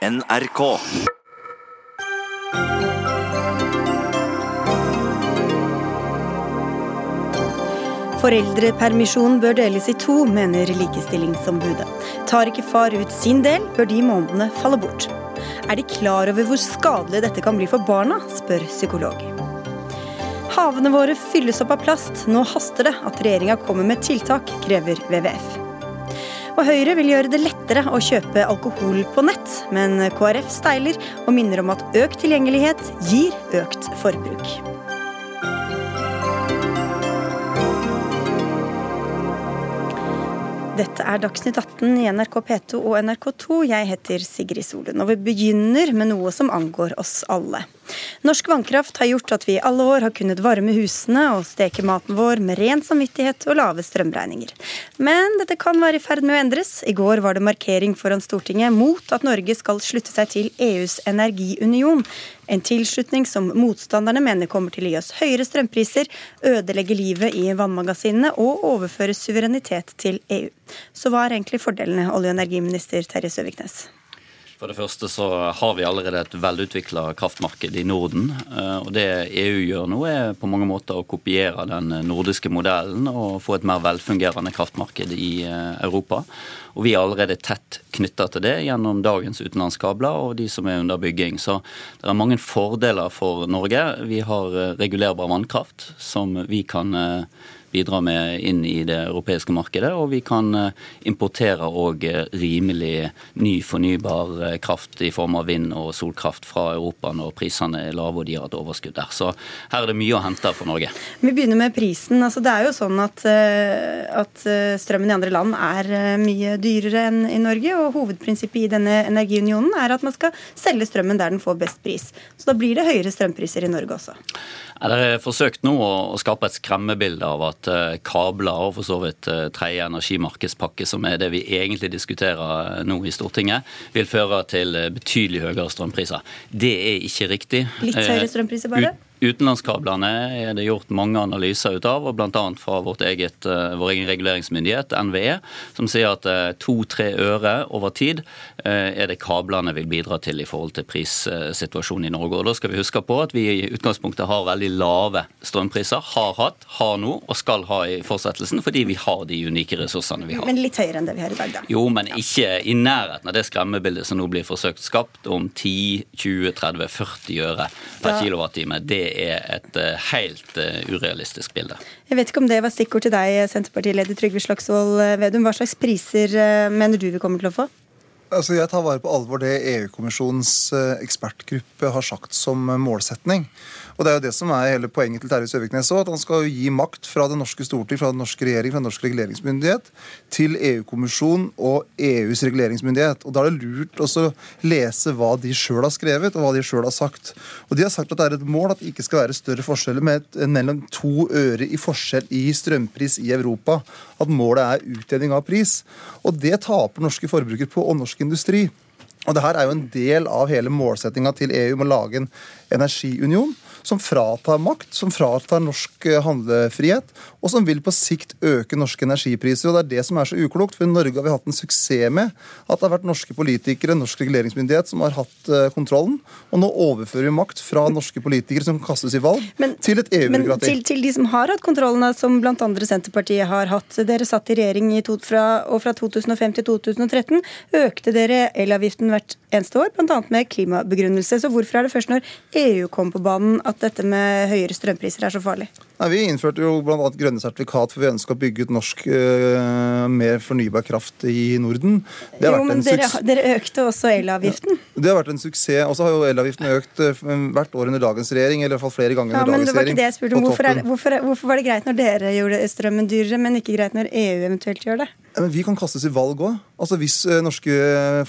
NRK. Foreldrepermisjon bør deles i to, mener Likestillingsombudet. Tar ikke far ut sin del, bør de månedene falle bort. Er de klar over hvor skadelig dette kan bli for barna, spør psykolog. Havene våre fylles opp av plast. Nå haster det at regjeringa kommer med tiltak, krever WWF. Og Høyre vil gjøre det lettere å kjøpe alkohol på nett, men KrF steiler og minner om at økt tilgjengelighet gir økt forbruk. Dette er Dagsnytt 18 i NRK P2 og NRK2. Jeg heter Sigrid Solund, og vi begynner med noe som angår oss alle. Norsk vannkraft har gjort at vi i alle år har kunnet varme husene og steke maten vår med ren samvittighet og lave strømregninger. Men dette kan være i ferd med å endres. I går var det markering foran Stortinget mot at Norge skal slutte seg til EUs energiunion. En tilslutning som motstanderne mener kommer til å gi oss høyere strømpriser, ødelegge livet i vannmagasinene og overføre suverenitet til EU. Så hva er egentlig fordelene, olje- og energiminister Terje Søviknes? For det første så har vi allerede et velutvikla kraftmarked i Norden. Eh, og Det EU gjør nå, er på mange måter å kopiere den nordiske modellen og få et mer velfungerende kraftmarked i eh, Europa. Og Vi er allerede tett knytta til det gjennom dagens utenlandskabler og de som er under bygging. Så det er mange fordeler for Norge. Vi har eh, regulerbar vannkraft som vi kan bidra med inn i det europeiske markedet. Og vi kan eh, importere òg eh, rimelig ny fornybar eh, kraft i form av vind og solkraft fra Europa når prisene er lave og de har et overskudd der. Så her er det mye å hente for Norge. Vi begynner med prisen. Altså, det er jo sånn at, at strømmen i andre land er mye dyrere enn i Norge. Og hovedprinsippet i denne energiunionen er at man skal selge strømmen der den får best pris. Så da blir det høyere strømpriser i Norge også. Det er forsøkt nå å skape et skremmebilde av at eh, kabler og for så vidt eh, tredje energimarkedspakke, som er det vi egentlig diskuterer eh, nå i Stortinget, vil føre til betydelig høyere strømpriser. Det er ikke riktig. Litt høyere strømpriser bare? Ut Utenlandskablene er det gjort mange analyser ut av, og bl.a. fra vårt eget, eh, vår egen reguleringsmyndighet, NVE, som sier at eh, to-tre øre over tid eh, er det kablene vil bidra til i forhold til prissituasjonen i Norge. Og Da skal vi huske på at vi i utgangspunktet har veldig lave strømpriser. Har hatt, har nå og skal ha i fortsettelsen, fordi vi har de unike ressursene vi har. Men litt høyere enn det vi har i dag, da? Jo, men ikke i nærheten av det skremmebildet som nå blir forsøkt skapt om 10, 20, 30, 40 øre per kilowattime. Det er et eh, helt eh, urealistisk bilde. Jeg vet ikke om det var stikkord til deg, Senterpartileder Trygve Slagsvold Vedum. Hva slags priser eh, mener du vi kommer til å få? Altså, jeg tar vare på alvor det EU-kommisjonens ekspertgruppe har sagt som målsetning. Og Det er jo det som er hele poenget til Terje Søviknes òg. At han skal gi makt fra det norske storting, fra den norske regjering, fra den norske reguleringsmyndighet til EU-kommisjonen og EUs reguleringsmyndighet. Og Da er det lurt å lese hva de sjøl har skrevet, og hva de sjøl har sagt. Og De har sagt at det er et mål at det ikke skal være større forskjeller mellom to øre i forskjell i strømpris i Europa. At målet er utjevning av pris. Og det taper norske forbrukere på, og norsk industri. Og det her er jo en del av hele målsettinga til EU om å lage en energiunion som fratar makt, som fratar norsk eh, handlefrihet, og som vil på sikt øke norske energipriser. Og Det er det som er så uklokt. For i Norge har vi hatt en suksess med at det har vært norske politikere, norsk reguleringsmyndighet, som har hatt eh, kontrollen. Og nå overfører vi makt fra norske politikere som kastes i valg, men, til et EU-byråkrati. Til, til, de som har hatt kontrollen, som bl.a. Senterpartiet har hatt. Dere satt i regjering i to, fra, og fra 2005 til 2013 økte dere elavgiften hvert eneste år, bl.a. med klimabegrunnelse. Så hvorfor er det først når EU kom på banen at dette med høyere strømpriser er så farlig? Nei, Vi innførte jo bl.a. grønne sertifikat, for vi ønska å bygge ut norsk uh, mer fornybar kraft i Norden. jo, men dere, dere, økte også elavgiften? Ja, det har vært en suksess. Og så har jo elavgiften økt uh, hvert år under dagens regjering, eller i hvert fall flere ganger ja, under dagens regjering. Men det var ikke det jeg spurte om. Hvorfor, er, hvorfor, hvorfor, var det greit når dere gjorde strømmen dyrere, men ikke greit når EU eventuelt gjør det? Men Vi kan kastes i valg òg. Altså, hvis uh, norske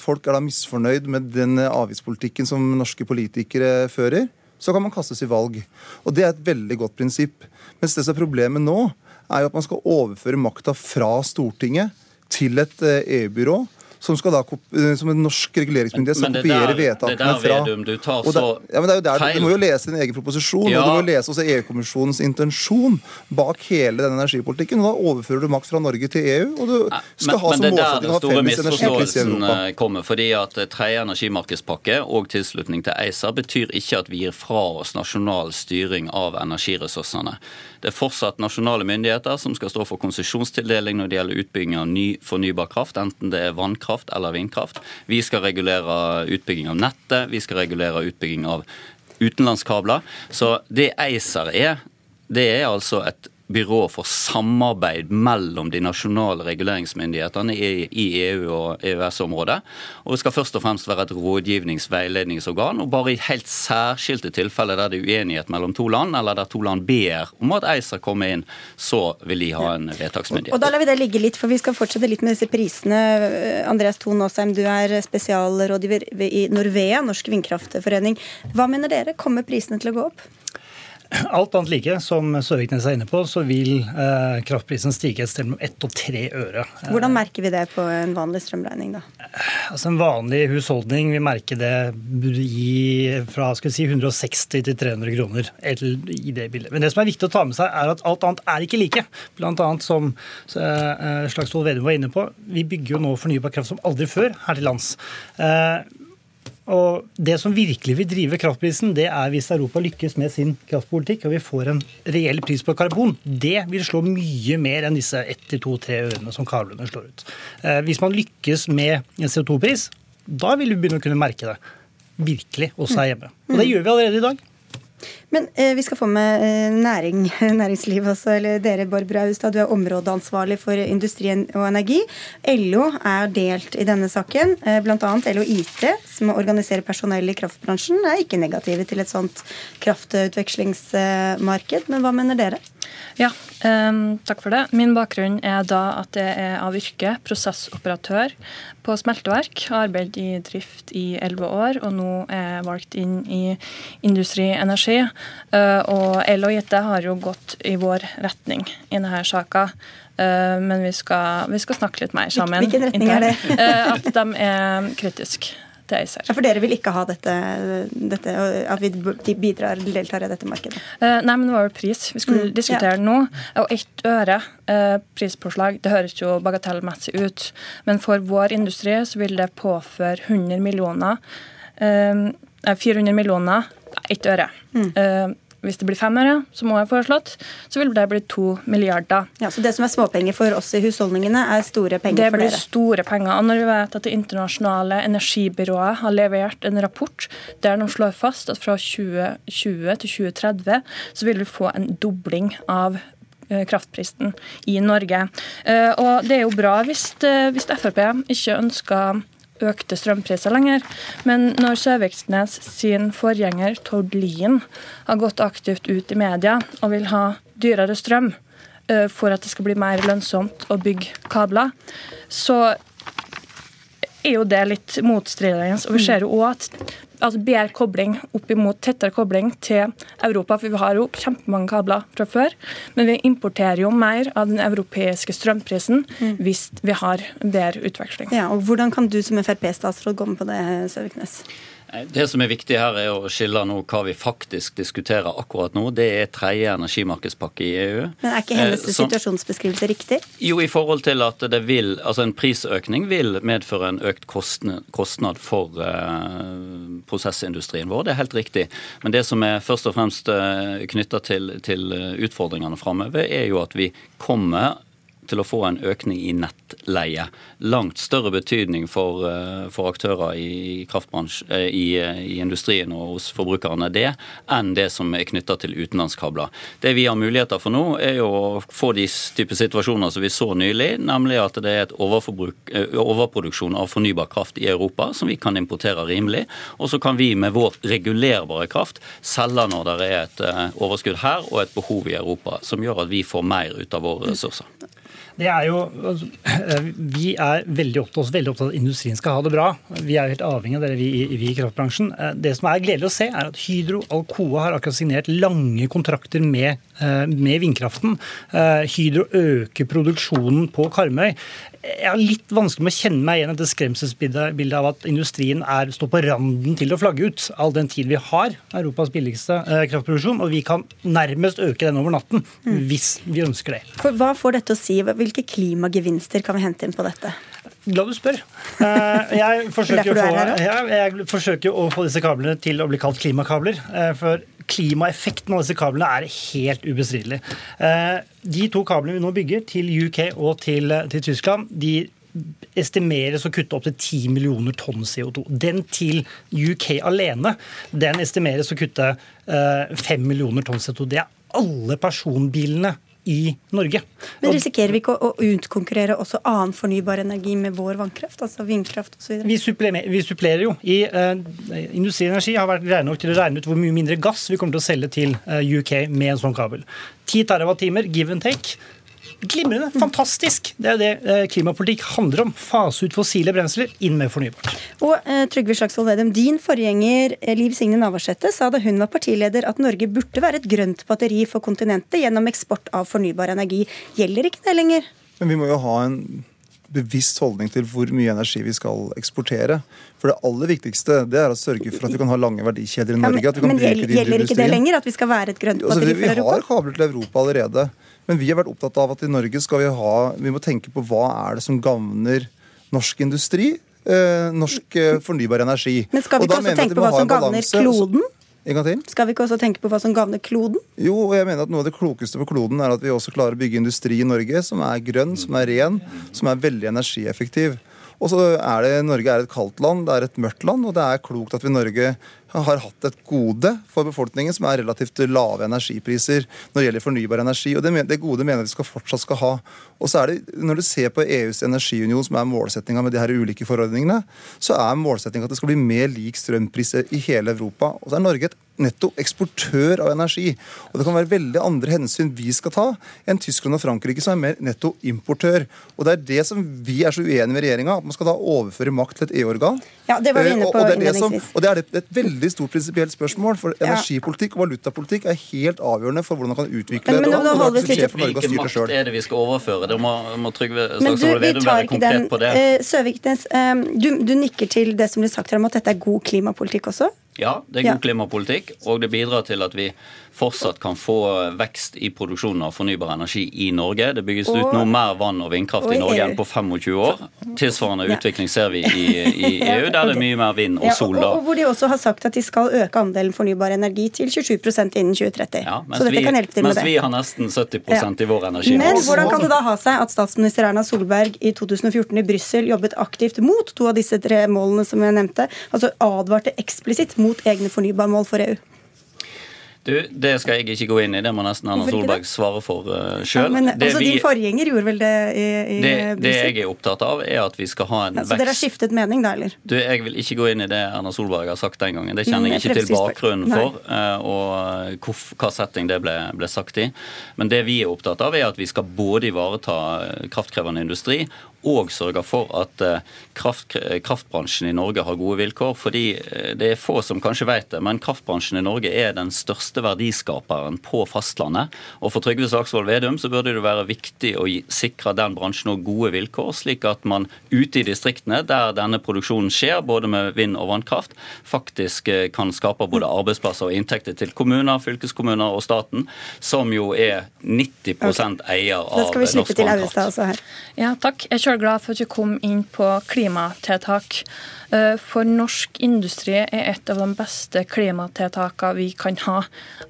folk er da misfornøyd med den avgiftspolitikken som norske politikere fører, så kan man kastes i valg. Og Det er et veldig godt prinsipp. Mens det som er problemet nå, er jo at man skal overføre makta fra Stortinget til et EU-byrå som skal da eh, som en norsk reguleringsmyndighet skal kopiere vedtakene fra. Vedum, du tar så ja, men det er jo der, feil. Du må jo lese din egen proposisjon, ja. og du må lese også EU-kommisjonens intensjon bak hele den energipolitikken. og Da overfører du makt fra Norge til EU, og du skal men, ha som målsetting å ha felles energipris i Europa. Eh, kommer, fordi at Tredje energimarkedspakke og tilslutning til ACER betyr ikke at vi gir fra oss nasjonal styring av energiressursene. Det er fortsatt nasjonale myndigheter som skal stå for konsesjonstildeling når det gjelder utbygging av ny fornybar kraft, enten det er vannkraft eller vindkraft. Vi skal regulere utbygging av nettet, vi skal regulere utbygging av utenlandskabler. Så det ACER er, det er altså et byrå for samarbeid mellom de nasjonale reguleringsmyndighetene i EU og EØS-området. Og det skal først og fremst være et rådgivnings- veiledningsorgan. Og bare i helt særskilte tilfeller der det er uenighet mellom to land, eller der to land ber om at ACER kommer inn, så vil de ha en vedtaksmyndighet. Og da lar vi det ligge litt, for vi skal fortsette litt med disse prisene. Andreas Thon Aasheim, du er spesialrådgiver i Norvea, Norsk vindkraftforening. Hva mener dere, kommer prisene til å gå opp? Alt annet like, som Søviknes er inne på, så vil eh, kraftprisen stige et sted mellom ett og tre øre. Hvordan merker vi det på en vanlig strømregning, da? Altså En vanlig husholdning vil merke det i fra si, 160 til 300 kroner i det bildet. Men det som er viktig å ta med seg, er at alt annet er ikke like. Blant annet som eh, Slagsvold Vedum var inne på, vi bygger jo nå fornybar kraft som aldri før her til lands. Eh, og Det som virkelig vil drive kraftprisen, det er hvis Europa lykkes med sin kraftpolitikk og vi får en reell pris på karbon. Det vil slå mye mer enn disse 1-2-3 ørene som kablene slår ut. Eh, hvis man lykkes med en CO2-pris, da vil vi begynne å kunne merke det. Virkelig, også her hjemme. Og det gjør vi allerede i dag. Men eh, vi skal få med eh, næring, næringsliv også. eller Dere, Barbara Austad, du er områdeansvarlig for industrien og energi. LO er delt i denne saken. Eh, Bl.a. LO IT, som organiserer personell i kraftbransjen, er ikke negative til et sånt kraftutvekslingsmarked. Men hva mener dere? Ja, um, takk for det. Min bakgrunn er da at jeg er av yrke prosessoperatør på smelteverk. Har arbeidet i drift i elleve år, og nå er jeg valgt inn i Industri Energi. Uh, og El og IT har jo gått i vår retning i denne saka. Uh, men vi skal, vi skal, snakke litt mer sammen. Hvilken retning er det? uh, at de er kritiske til ACER. Ja, for dere vil ikke ha dette, dette at vi bidrar deltar i dette markedet? Uh, nei, men det var jo pris vi skulle mm, diskutere ja. nå. Og ett øre uh, prispåslag, det høres jo bagatellmessig ut, men for vår industri så vil det påføre 100 millioner. Uh, eh, 400 millioner, ett øre. Mm hvis det blir fem øre, som også er foreslått, så vil det bli to milliarder. Ja, Så det som er småpenger for oss i husholdningene, er store penger for dere? Det blir store penger. Og når vi vet at Det internasjonale energibyrået har levert en rapport der de slår fast at fra 2020 til 2030 så vil vi få en dobling av eh, kraftprisen i Norge. Eh, og Det er jo bra hvis, eh, hvis Frp ikke ønsker økte strømpriser lenger. Men når Søviknes sin forgjenger Tord Lien har gått aktivt ut i media og vil ha dyrere strøm for at det skal bli mer lønnsomt å bygge kabler, så er jo det litt motstridende. Og vi ser jo òg at altså bedre kobling opp imot tettere kobling til Europa. For vi har jo kjempemange kabler fra før, men vi importerer jo mer av den europeiske strømprisen mm. hvis vi har bedre utveksling. Ja, og Hvordan kan du som Frp-statsråd gå med på det, Søviknes? Det som er viktig her, er å skille nå hva vi faktisk diskuterer akkurat nå. Det er tredje energimarkedspakke i EU. Men er ikke hennes eh, situasjonsbeskrivelse riktig? Jo, i forhold til at det vil, altså en prisøkning vil medføre en økt kostnad for eh, prosessindustrien vår. Det er helt riktig. Men det som er først og fremst eh, knytta til, til utfordringene framover, er jo at vi kommer til å få en økning i nettleie. Langt større betydning for, eh, for aktører i, eh, i, i, industrien og hos forbrukerne det, enn det som er knytta til utenlandskabler. Det vi har muligheter for nå, er jo å få de type situasjoner som vi så nylig, nemlig at det er et eh, overproduksjon av fornybar kraft i Europa som vi kan importere rimelig. Og så kan vi med vår regulerbare kraft selge når det er et overskudd her og et behov i Europa, som gjør at vi får mer ut av våre ressurser. Det er jo, altså, Vi er veldig opptatt, veldig opptatt av at industrien skal ha det bra. Vi er helt avhengig av det, vi, vi, i kraftbransjen. Eh, det som er gledelig å se, er at Hydro Alcoa har akkurat signert lange kontrakter med, eh, med vindkraften. Eh, Hydro øker produksjonen på Karmøy. Jeg har litt vanskelig med å kjenne meg igjen i dette skremselsbildet av at industrien er, står på randen til å flagge ut, all den tid vi har Europas billigste eh, kraftproduksjon, og vi kan nærmest øke den over natten mm. hvis vi ønsker det. For Hva får dette å si? Hvilke klimagevinster kan vi hente inn på dette? Glad du spør. Eh, jeg forsøker, få, jeg forsøker å få disse kablene til å bli kalt klimakabler. Eh, for klimaeffekten av disse kablene er helt ubestridelig. Eh, de to kablene vi nå bygger, til UK og til, til Tyskland, de estimeres å kutte opptil 10 millioner tonn CO2. Den til UK alene den estimeres å kutte 5 millioner tonn CO2. Det er alle personbilene i Norge. Men risikerer vi ikke å, utkonkurrere også annen fornybar energi med vår vannkraft, altså vindkraft og så Vi, vi supplerer jo. I, uh, Industrienergi har vært greie nok til å regne ut hvor mye mindre gass vi kommer til å selge til uh, eh, UK med en sånn kabel. 10 TWh, give and take. Glimrende. Fantastisk. Det er jo det eh, klimapolitikk handler om. Fase ut fossile brensler, inn med fornybart. Og eh, Trygve Slagsvold Vedum, din forgjenger eh, Liv Signe Navarsete sa da hun var partileder at Norge burde være et grønt batteri for kontinentet gjennom eksport av fornybar energi. Gjelder ikke det lenger? Men vi må jo ha en bevisst holdning til hvor mye energi vi skal eksportere. For det aller viktigste det er å sørge for at vi kan ha lange verdikjeder i Norge. Ja, men, men gjelder ikke det lenger, at vi skal være et grønt batteri altså, for Europa? Vi har kabler til Europa allerede. Men vi har vært opptatt av at i Norge skal vi ha Vi må tenke på hva er det som gagner norsk industri, eh, norsk eh, fornybar energi. Men skal vi ikke også tenke på hva som gagner kloden? En gang til. Skal vi ikke også tenke på hva som gagner kloden? Jo, og jeg mener at Noe av det klokeste for kloden er at vi også klarer å bygge industri i Norge som er grønn, som er ren, som er veldig energieffektiv. Og så er det, Norge er et kaldt land, det er et mørkt land, og det er klokt at vi i Norge har hatt et gode for befolkningen som er relativt lave energipriser når det gjelder fornybar energi. og Det, det gode mener vi skal fortsatt skal ha. Og så er det, Når du ser på EUs energiunion, som er målsettinga med de her ulike forordningene, så er målsettinga at det skal bli mer lik strømpris i hele Europa. Og så er Norge et netto eksportør av energi. Og det kan være veldig andre hensyn vi skal ta enn Tyskland og Frankrike, som er mer netto importør. Og det er det som vi er så uenige med regjeringa, at man skal da overføre makt til et EU-organ. Ja, det var vi inne eh, på innledningsvis. Og det er et veldig veldig stort prinsipielt spørsmål. For energipolitikk og valutapolitikk er helt avgjørende for hvordan man kan utvikle men, men, det land. Hvilken makt er det vi skal overføre? Det må, må Trygve Slagsvold Vedum være konkret på det. Uh, Søviknes, um, du, du, nikker til det som blir sagt her om at dette er god klimapolitikk også? Ja, det er god klimapolitikk, og det bidrar til at vi fortsatt kan få vekst i produksjonen av fornybar energi i Norge. Det bygges og, ut noe mer vann og vindkraft og i Norge enn på 25 år. Tilsvarende ja. utvikling ser vi i, i EU, der det er mye mer vind og sol. Ja, og, og, hvor de også har sagt at de skal øke andelen fornybar energi til 27% innen 2030. Ja, Så dette vi, kan hjelpe til med det. Mens vi har nesten 70% i vår energi. Men hvordan kan det da ha seg at statsminister Erna Solberg i 2014 i Brussel jobbet aktivt mot to av disse tre målene som jeg nevnte, altså advarte eksplisitt mot egne fornybarmål for EU? Du, Det skal jeg ikke gå inn i, det må nesten Erna Solberg svare for uh, eh, sjøl. Ja, altså, vi, din forgjenger gjorde vel det i, i det, det, jeg er opptatt av, er at vi skal ha en ja, vekst Så dere har skiftet mening da, eller? Du, Jeg vil ikke gå inn i det Erna Solberg har sagt den gangen. Det kjenner jeg ikke til bakgrunnen for, uh, og hvor, hva setting det ble, ble sagt i. Men det vi er opptatt av, er at vi skal både ivareta kraftkrevende industri og sørger for at eh, kraft, kraftbransjen i Norge har gode vilkår. fordi eh, det er få som kanskje vet det, men kraftbransjen i Norge er den største verdiskaperen på fastlandet. Og for Trygve Slagsvold Vedum så burde det være viktig å sikre den bransjen gode vilkår, slik at man ute i distriktene, der denne produksjonen skjer, både med vind- og vannkraft, faktisk eh, kan skape både arbeidsplasser og inntekter til kommuner, fylkeskommuner og staten, som jo er 90% eier av norsk vannkraft. Ja, takk. Jeg sjøl glad for at vi kom inn på klimatiltak. Eh, for norsk industri er et av de beste klimatiltakene vi kan ha.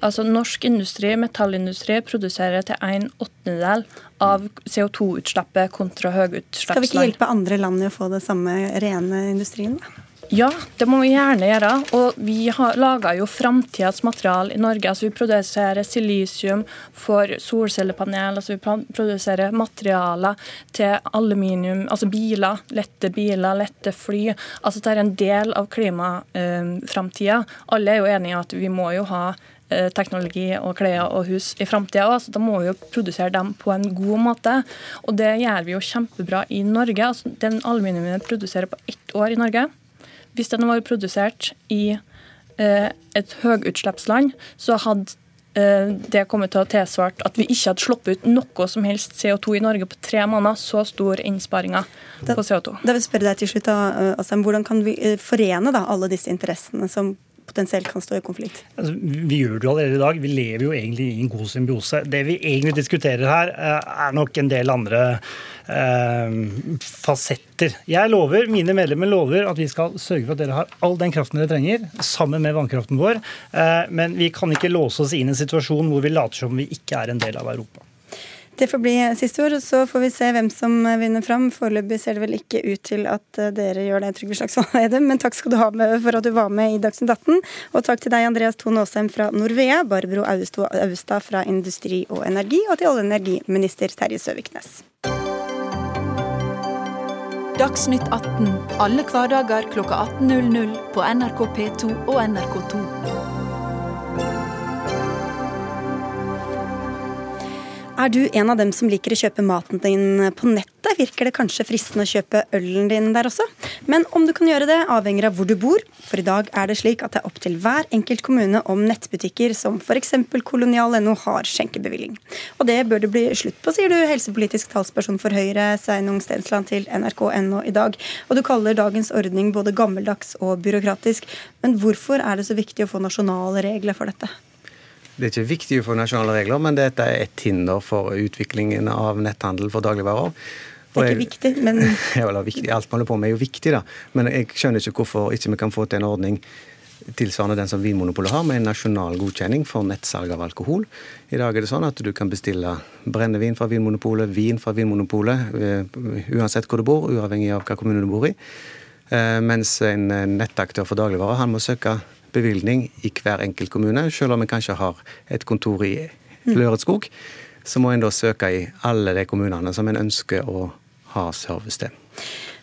Altså Norsk industri, metallindustri, produserer til en åttendedel av CO2-utslippet kontra høyutslippsland. Skal vi ikke hjelpe andre land i å få det samme rene industrien? da? Ja, det må vi gjerne gjøre. Og vi har laga jo framtidas materiale i Norge. Altså vi produserer silisium for solcellepanel. Altså vi produserer materialer til aluminium, altså biler, lette biler, lette fly. Altså det er en del av klimaframtida. Alle er jo enige i at vi må jo ha eh, teknologi og klær og hus i framtida òg. Da må vi jo produsere dem på en god måte. Og det gjør vi jo kjempebra i Norge. Altså, den aluminiumen vi produserer på ett år i Norge, hvis den var produsert i eh, et høyutslippsland, så hadde det kommer til å tilsvart at vi ikke hadde sluppet ut noe som helst CO2 i Norge på tre måneder. Så stor innsparinger på CO2. Da vil jeg spørre deg til slutt, da, Asheim, Hvordan kan vi forene da, alle disse interessene som potensielt kan stå i konflikt? Altså, vi gjør det jo allerede i dag. Vi lever jo egentlig i en god symbiose. Det vi egentlig diskuterer her, eh, er nok en del andre eh, fasetter. Jeg lover, Mine medlemmer lover at vi skal sørge for at dere har all den kraften dere trenger, sammen med vannkraften vår. Eh, men vi kan ikke låse oss inn i en situasjon hvor vi later som vi ikke er en del av Europa. Det får bli siste ord, og så får vi se hvem som vinner fram. Foreløpig ser det vel ikke ut til at eh, dere gjør det, Trygve Slagsvold Vedum, men takk skal du ha med for at du var med i Dagsnytt 18. Og takk til deg, Andreas Tone Aasheim fra Norvea, Barbro Austad fra Industri og Energi, og til olje- og energiminister Terje Søviknes. Dagsnytt 18 alle hverdager klokka 18.00 på NRK P2 og NRK2. Er du en av dem som liker å kjøpe maten din på nettet, virker det kanskje fristende å kjøpe ølen din der også. Men om du kan gjøre det, avhenger av hvor du bor. For i dag er det slik at det er opp til hver enkelt kommune om nettbutikker som f.eks. kolonial.no har skjenkebevilling. Og det bør det bli slutt på, sier du helsepolitisk talsperson for Høyre, Sveinung Stensland til nrk.no i dag. Og du kaller dagens ordning både gammeldags og byråkratisk. Men hvorfor er det så viktig å få nasjonale regler for dette? Det er ikke viktig å få nasjonale regler, men dette er et hinder for utviklingen av netthandel for dagligvarer. Det er ikke viktig, men ja, vel. Alt vi holder på med er jo viktig, da. Men jeg skjønner ikke hvorfor ikke vi kan få til en ordning tilsvarende den som Vinmonopolet har, med en nasjonal godkjenning for nettsalg av alkohol. I dag er det sånn at du kan bestille brennevin fra Vinmonopolet, vin fra Vinmonopolet, eh, uansett hvor du bor, uavhengig av hva kommune du bor i. Eh, mens en nettaktør for dagligvarer han må søke bevilgning i hver enkelt kommune. Selv om en kanskje har et kontor i Lørenskog, så må en da søke i alle de kommunene som en ønsker å ha service til.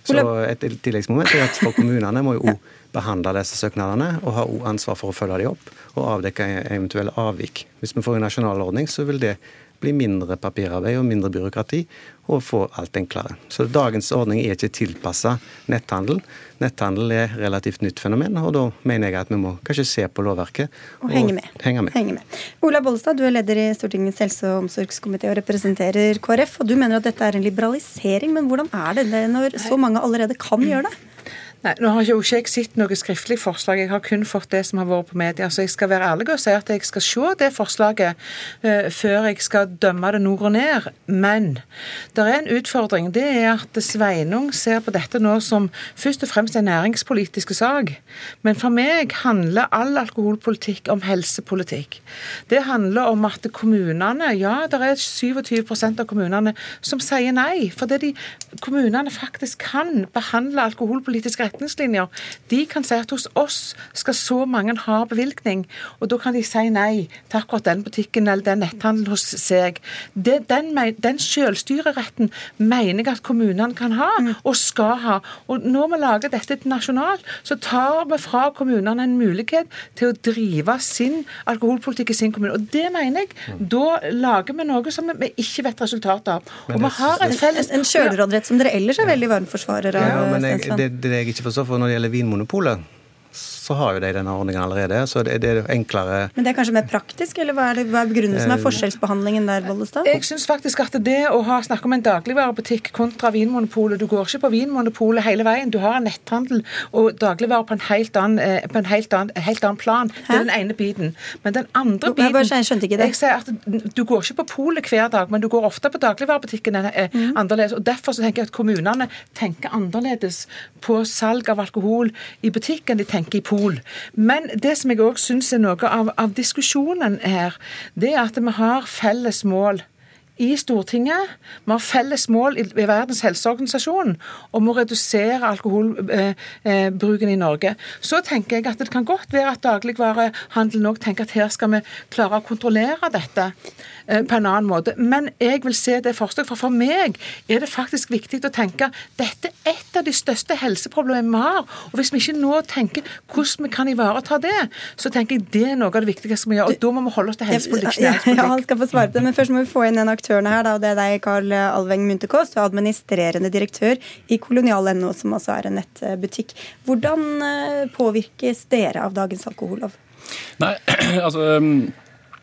Så et tilleggsmoment er at for kommunene må jo òg behandle disse søknadene og ha ansvar for å følge dem opp og avdekke eventuelle avvik. Hvis vi får en nasjonal ordning, så vil det bli mindre papirarbeid og mindre byråkrati, og få alt enklere. Så dagens ordning er ikke tilpassa netthandel. Netthandel er relativt nytt fenomen, og da mener jeg at vi må kanskje se på lovverket og, og henge, med. henge, med. henge med. Ola Bollestad, du er leder i Stortingets helse- og omsorgskomité og representerer KrF. og Du mener at dette er en liberalisering, men hvordan er det når så mange allerede kan gjøre det? Nei, Nå har ikke jeg sett noe skriftlig forslag, jeg har kun fått det som har vært på media. Så jeg skal være ærlig og si at jeg skal se det forslaget uh, før jeg skal dømme det nord og ned. Men det er en utfordring. Det er at Sveinung ser på dette nå som først og fremst en næringspolitisk sak. Men for meg handler all alkoholpolitikk om helsepolitikk. Det handler om at kommunene Ja, det er 27% av kommunene som sier nei. Fordi de, kommunene faktisk kan behandle alkoholpolitiske retningslinjer. De kan si at hos oss skal så mange ha bevilgning, og da kan de si nei til akkurat den butikken eller den netthandelen hos seg. Det, den, den selvstyreretten mener jeg at kommunene kan ha, mm. og skal ha. Og når vi lager dette nasjonalt, så tar vi fra kommunene en mulighet til å drive sin alkoholpolitikk i sin kommune. Og det mener jeg. Mm. Da lager vi noe som vi ikke vet resultatet av. Og vi har en felles... En kjølerådrett som dere ellers er veldig varmforsvarere av. Ja, men jeg, det, det jeg ikke forstår, for når det gjelder Vinmonopolet, så har jo de denne ordningen allerede. Så det, det, er enklere Men det er kanskje mer praktisk, eller hva er, det, hva er begrunnelsen med eh, forskjellsbehandlingen der, Bollestad? Jeg syns faktisk at det å ha snakke om en dagligvarebutikk kontra Vinmonopolet Du går ikke på Vinmonopolet hele veien. Du har en netthandel og dagligvarer på en helt annen, eh, på en helt annen, helt annen plan. Det er den ene biten. Men den andre biten Jeg skjønte ikke det. Jeg sier at Du går ikke på polet hver dag, men du går ofte på dagligvarebutikken eh, mm. annerledes. og Derfor så tenker jeg at kommunene tenker annerledes på salg av alkohol i butikken de tenker i polet pol. Men det som jeg òg syns er noe av, av diskusjonen her, det er at vi har felles mål i Stortinget. Vi har felles mål i, Verdens helseorganisasjon om å redusere alkoholbruken eh, eh, i Norge. Så tenker jeg at det kan godt være at dagligvarehandelen òg tenker at her skal vi klare å kontrollere dette. Eh, på en annen måte. Men jeg vil se det forslaget. For for meg er det faktisk viktig å tenke dette er et av de største helseproblemene vi har. Og hvis vi ikke nå tenker hvordan vi kan ivareta det, så tenker jeg det er noe av det viktigste vi gjør. Og da må vi holde oss til helsepolitikk. Ja, ja, han skal få svare på det, men først må vi få inn en aktørene her. Da, og Det er deg, Karl Alveng Munterkås, du er administrerende direktør i Kolonial.no, som altså er en nettbutikk. Hvordan eh, påvirkes dere av dagens alkohollov? Nei, altså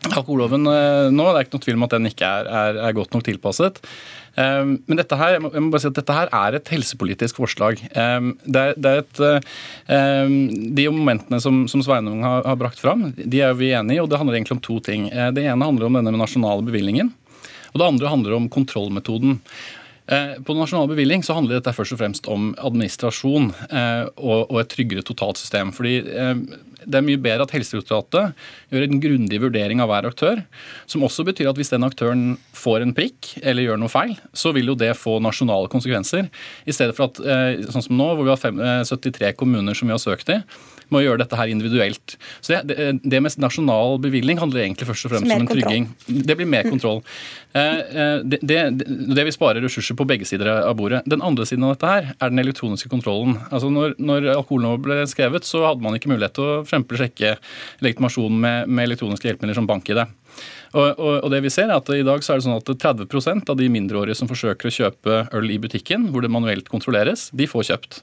Alkoholloven nå, det er ikke noe tvil om at den ikke er, er, er godt nok tilpasset. Um, men dette her, jeg må, bare si at dette her er et helsepolitisk forslag. Um, det er, det er et, um, de momentene som, som Sveinung har, har, brakt fram, de er vi enig i. og Det handler egentlig om to ting. Det ene handler om denne med nasjonale bevilgningen. Og det andre handler om kontrollmetoden. Uh, på nasjonal bevilgning så handler dette først og fremst om administrasjon uh, og, et tryggere totalt system. Fordi det er mye bedre at Helsedirektoratet gjør en grundig vurdering av hver aktør. Som også betyr at hvis den aktøren får en prikk eller gjør noe feil, så vil jo det få nasjonale konsekvenser. I stedet for at, eh, sånn som nå, hvor vi har 73 eh, kommuner som vi har søkt i, må gjøre dette her individuelt. Så det, det, med nasjonal bevilgning handler egentlig først og fremst om en trygging. Det blir mer kontroll. Eh, det, det, det, vil spare ressurser på begge sider av bordet. Den andre siden av dette her er den elektroniske kontrollen. Altså når, når alkoholloven ble skrevet, så hadde man ikke mulighet til å f.eks. sjekke legitimasjonen med, med elektroniske hjelpemidler som bank-ID. Og, og, og, det vi ser er at I dag så er det sånn at 30% av de mindreårige som forsøker å kjøpe øl i butikken, hvor det manuelt kontrolleres, de får kjøpt.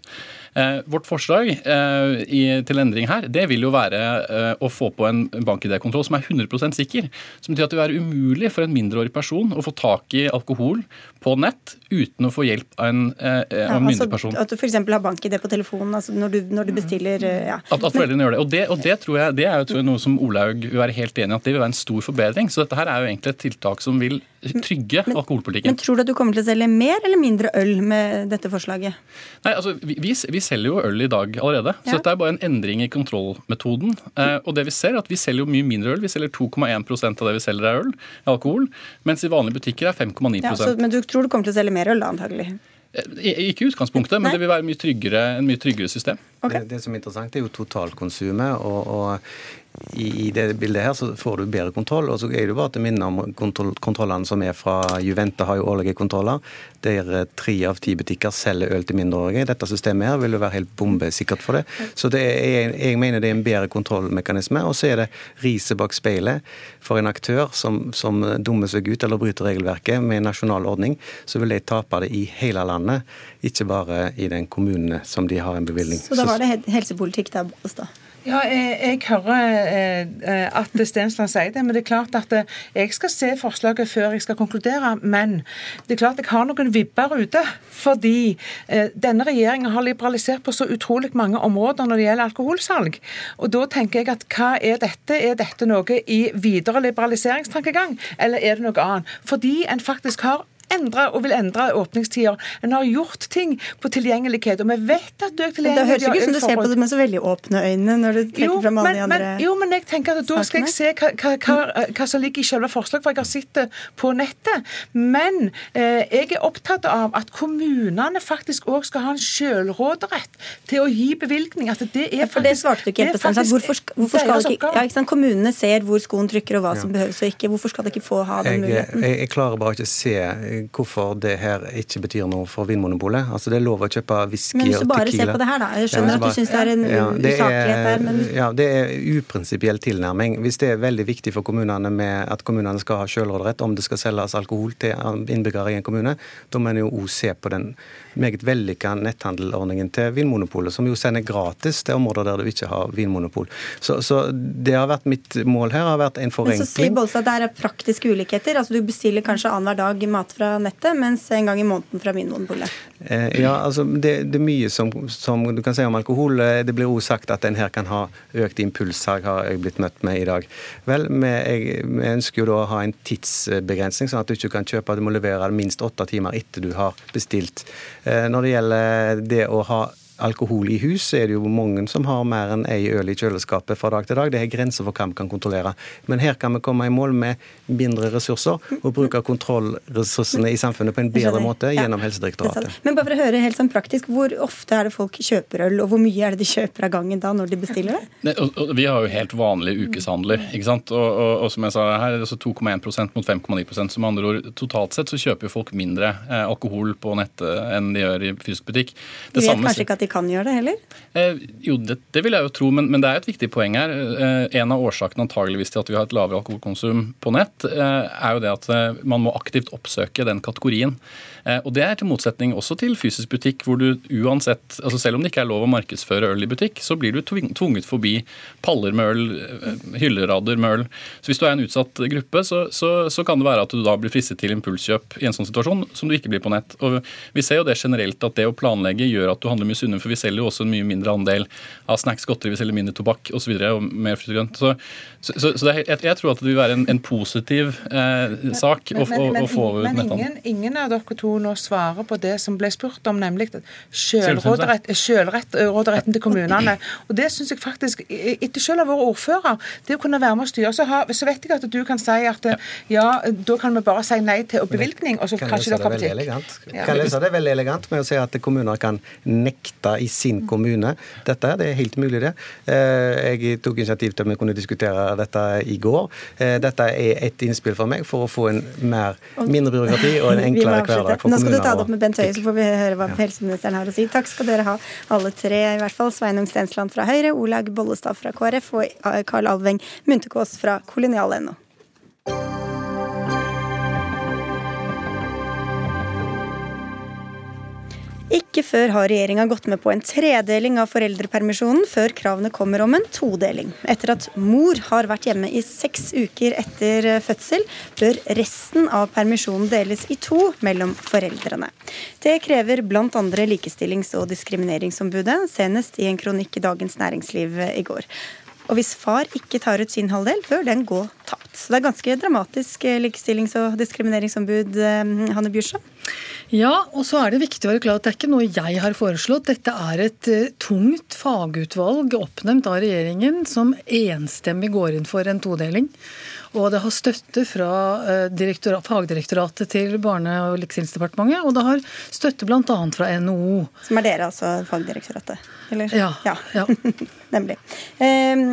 Eh, vårt forslag eh, i, til endring her det vil jo være eh, å få på en bank-ID-kontroll som er 100% sikker. Som betyr at det vil være umulig for en mindreårig person å få tak i alkohol på nett uten å få hjelp av en, eh, ja, en myndig altså, person. At du f.eks. har bank-ID på telefonen altså når, du, når, du, bestiller eh, ja. At, at foreldrene gjør det. Og det, og det tror jeg det er jo noe som Olaug vil være helt enig i at det vil være en stor forbedring. Så dette her er jo egentlig et tiltak som vil trygge men, alkoholpolitikken. Men tror du at du kommer til å selge mer eller mindre øl med dette forslaget? Nei, altså vi, vi, selger jo øl i dag allerede. Ja. Så dette er bare en endring i kontrollmetoden. Eh, og det vi ser er at vi selger jo mye mindre øl. Vi selger 2,1% av det vi selger er øl, alkohol. Mens i vanlige butikker er 5,9% ja, Men du tror du kommer til å selge mer øl da, antagelig? Eh, ikke i utgangspunktet, men Nei. det vil være mye tryggere, en mye tryggere system. Okay. Det, det, som er interessant, er jo totalkonsumet. og, og i, det bildet her så får du bedre kontroll. Og så er det bare til minne om kontroll, kontrollene som er fra Juventa har jo årlige kontroller. Der eh, tre av ti butikker selger øl til mindreårige. Dette systemet her vil jo være helt bombesikkert for det. Så det er, jeg mener det er en bedre kontrollmekanisme. Og så er det riset bak speilet for en aktør som, som dummer seg ut eller bryter regelverket med en nasjonal ordning. Så vil de tape det i hele landet, ikke bare i den kommunen som de har en bevilgning. Så da var det helsepolitikk der, Bollestad? Ja, jeg, jeg hører eh, at Stensland sier det, men det er klart at eh, jeg skal se forslaget før jeg skal konkludere. Men det er klart jeg har noen vibber ute. Fordi eh, denne regjeringen har liberalisert på så utrolig mange områder når det gjelder alkoholsalg. Og da tenker jeg at hva er dette? Er dette noe i videre liberaliseringstankegang, eller er det noe annet? Fordi en faktisk har endre og vil endre åpningstider. En har gjort ting på tilgjengelighet, og vi vet at økt tilgjengelighet Det høres ikke ut som du ser på det med så veldig åpne øyne når du trekker jo, fram alle men, de andre men, Jo, men jeg tenker at da skal jeg se hva, hva, hva, hva som ligger i selve forslaget, for jeg har sett det på nettet. Men eh, jeg er opptatt av at kommunene faktisk òg skal ha en sjølråderett til å gi bevilgning. At det er faktisk ja, for det svarte du ikke helt på. Hvorfor, hvorfor skal ikke, ja, ikke sant? Kommunene ser hvor skoen trykker og hva som behøves og ikke. Hvorfor skal de ikke få ha den muligheten? Jeg, jeg, jeg klarer bare ikke å se hvorfor det her ikke betyr noe for Vinmonopolet. Altså Det er lov å kjøpe whisky og tequila. Men hvis du bare ser på det her, da. Jeg skjønner ja, at du syns det er en ja, det usaklighet der, men Ja, det er uprinsipiell tilnærming. Hvis det er veldig viktig for kommunene med at kommunene skal ha selvråderett om det skal selges alkohol til innbyggere i en kommune, da må en jo òg se på den meget vellykka netthandelordningen til Vinmonopolet, som jo sender gratis til områder der du ikke har vinmonopol. Så, så det har vært mitt mål her, har vært en forenkling. Men så sier Bolstad at det er praktiske ulikheter. Altså Du bestiller kanskje annenhver dag mat fra nettet, mens en gang i måneden fra Vinmonopolet. Eh, ja, altså det, det, er mye som, som, du kan si om alkohol. Eh, det blir også sagt at en her kan ha økt impulssalg, har jeg blitt møtt med i dag. Vel, vi, ønsker jo da å ha en tidsbegrensning, sånn at du ikke kan kjøpe, du må levere det minst åtte timer etter du har bestilt. Eh, når det gjelder det å ha alkohol i hus, så er det jo mange som har mer enn ei øl i kjøleskapet fra dag til dag. Det er grenser for hva vi kan kontrollere. Men her kan vi komme i mål med mindre ressurser og bruke kontrollressursene i samfunnet på en bedre måte gjennom Helsedirektoratet. Men bare for å høre helt sånn praktisk, hvor ofte er det folk kjøper øl, og hvor mye er det de kjøper av gangen da når de bestiller det? Vi har jo helt vanlige ukeshandler, ikke sant. Og, og, og som jeg sa her, er det 2,1% mot 5,9% Som andre ord, totalt sett så kjøper folk mindre eh, alkohol på nettet enn de gjør i fysisk butikk. Det de vet kanskje ikke at de kan gjøre det heller? Eh, jo, det, det, vil jeg jo tro, men, men, det er et viktig poeng her. Eh, en av årsakene antageligvis til at vi har et lavere alkoholkonsum på nett, eh, er jo det at eh, man må aktivt oppsøke den kategorien. Eh, og Det er til motsetning også til fysisk butikk, hvor du uansett, altså selv om det ikke er lov å markedsføre øl i butikk, så blir du tvunget forbi paller med øl, eh, hyllerader med øl. Så Hvis du er en utsatt gruppe, så, så, så kan det være at du da blir fristet til impulskjøp i en sånn situasjon som du ikke blir på nett. Og Vi ser jo det generelt at det å planlegge gjør at du handler mye sunnere, for vi selger jo også en mye mindre andel av snacks, godteri, vi selger mindre tobakk osv. Og, så og mer frukt og grønt. Så, så, så er, jeg, jeg, tror at det vil være en, en positiv eh, sak men, men, å, å, få ut netthandel. Men ingen, ingen av dere to nå svarer på det som ble spurt om, nemlig selvråderetten til kommunene. Og Det syns jeg faktisk, etter selv å ha vært ordfører, det å kunne være med og styre, så, har, så, vet jeg at du kan si at ja, da kan vi bare si nei til bevilgning, og så kan ikke det til. Ja. Kan lese det veldig elegant med å si at kommuner kan nekte i sin kommune dette. Det er helt mulig, det. Eh, jeg tok initiativ til at vi kunne diskutere dette i går. Eh, dette er et innspill for meg for å få en mer, mindre byråkrati og en enklere hverdag for skal du ta det opp med Bent Høie, så får vi høre hva helseministeren har å si. Takk skal dere ha, alle tre, i hvert fall. Sveinung Stensland fra Høyre, Olaug Bollestad fra KrF og Karl Alveng Muntekås fra kolonial.no. Ikke før har regjeringa gått med på en tredeling av foreldrepermisjonen, før kravene kommer om en todeling. Etter at mor har vært hjemme i seks uker etter fødsel, bør resten av permisjonen deles i to mellom foreldrene. Det krever bl.a. Likestillings- og diskrimineringsombudet, senest i en kronikk i Dagens Næringsliv i går. Og hvis far ikke tar ut sin halvdel, bør den gå tapt. Så det er ganske dramatisk likestillings- og diskrimineringsombud, eh, Hanne Bjørsson. Ja, og så er det viktig å være klar at det er ikke noe jeg har foreslått. Dette er et uh, tungt fagutvalg oppnevnt av regjeringen som enstemmig går inn for en todeling. Og det har støtte fra uh, fagdirektoratet til Barne- og likestillingsdepartementet, og det har støtte bl.a. fra NHO. Som er dere, altså fagdirektoratet? Eller? Ja. ja. ja. Nemlig. Uh,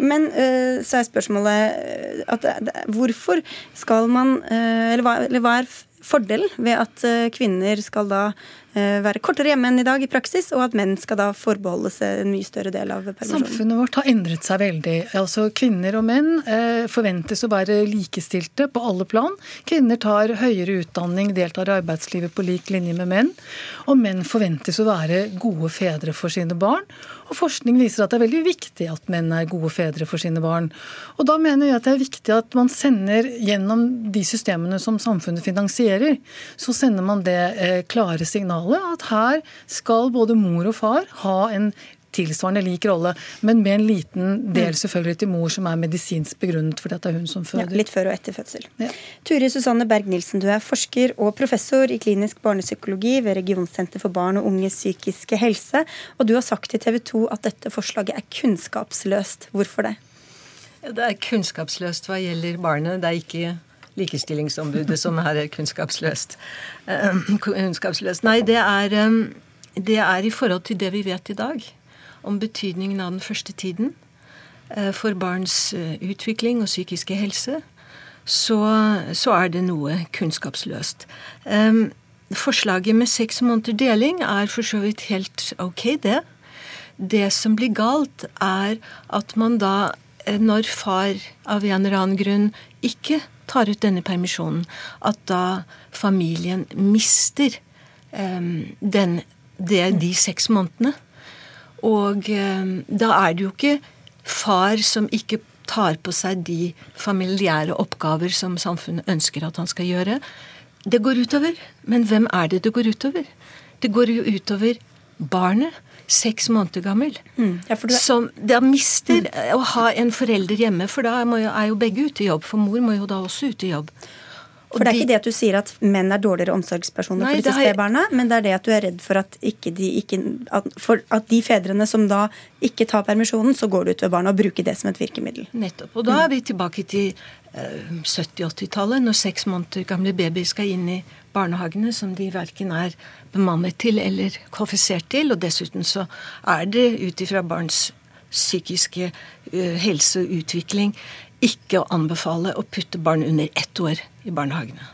men uh, så er spørsmålet at, hvorfor skal man Eller hva, eller hva er fordelen ved at eh, kvinner skal da Eh, være kortere hjemme enn i dag i praksis, og at menn skal da forbeholde seg en mye større del av permisjonen. Samfunnet vårt har endret seg veldig. Altså Kvinner og menn eh, forventes å være likestilte på alle plan. Kvinner tar høyere utdanning, deltar i arbeidslivet på lik linje med menn. Og menn forventes å være gode fedre for sine barn. Og forskning viser at det er veldig viktig at menn er gode fedre for sine barn. Og da mener jeg at det er viktig at man sender gjennom de systemene som samfunnet finansierer, så sender man det eh, klare signalet at her skal både mor og far ha en tilsvarende lik rolle, men med en liten del mm. selvfølgelig til mor som er medisinsk begrunnet fordi det er hun som føder. Ja, litt før og etter fødsel. Ja. Turi Susanne Berg-Nielsen, du er forsker og professor i klinisk barnepsykologi ved Regionsenter for barn og unges psykiske helse, og du har sagt til TV 2 at dette forslaget er kunnskapsløst. Hvorfor det? Det er kunnskapsløst hva gjelder barnet. Det er ikke likestillingsombudet som her er kunnskapsløst. Uh, kunnskapsløst. Nei, det er, um, det er i forhold til det vi vet i dag om betydningen av den første tiden uh, for barns uh, utvikling og psykiske helse, så, så, er det noe kunnskapsløst. Forslaget med seks måneder deling er for så vidt helt ok, det. Det som blir galt, er at man da, når far av en eller annen grunn ikke tar ut denne permisjonen, at da familien mister um, den, det, de seks månedene. Og um, da er det jo ikke far som ikke tar på seg de familiære oppgaver som samfunnet ønsker at han skal gjøre. Det går utover. Men hvem er det det går utover? Det går jo utover barnet seks måneder gammel. Mm. Ja, du... Som da mister mm. å ha en forelder hjemme, for da er jo begge ute i jobb. For mor må jo da også ut i jobb. For det er ikke det at du sier at menn er dårligere omsorgspersoner Nei, for disse spedbarna, men det er det at du er redd for at, ikke de, ikke, at, for at de fedrene som da ikke tar permisjonen, så går det utover barna, og bruker det som et virkemiddel. Nettopp. Og da er vi tilbake til uh, 70-80-tallet, når seks måneder gamle babyer skal inn i barnehagene som de verken er bemannet til eller kvalifisert til. Og dessuten så er det ut ifra barns psykiske uh, helse og utvikling ikke å anbefale å putte barn under ett år i barnehagene.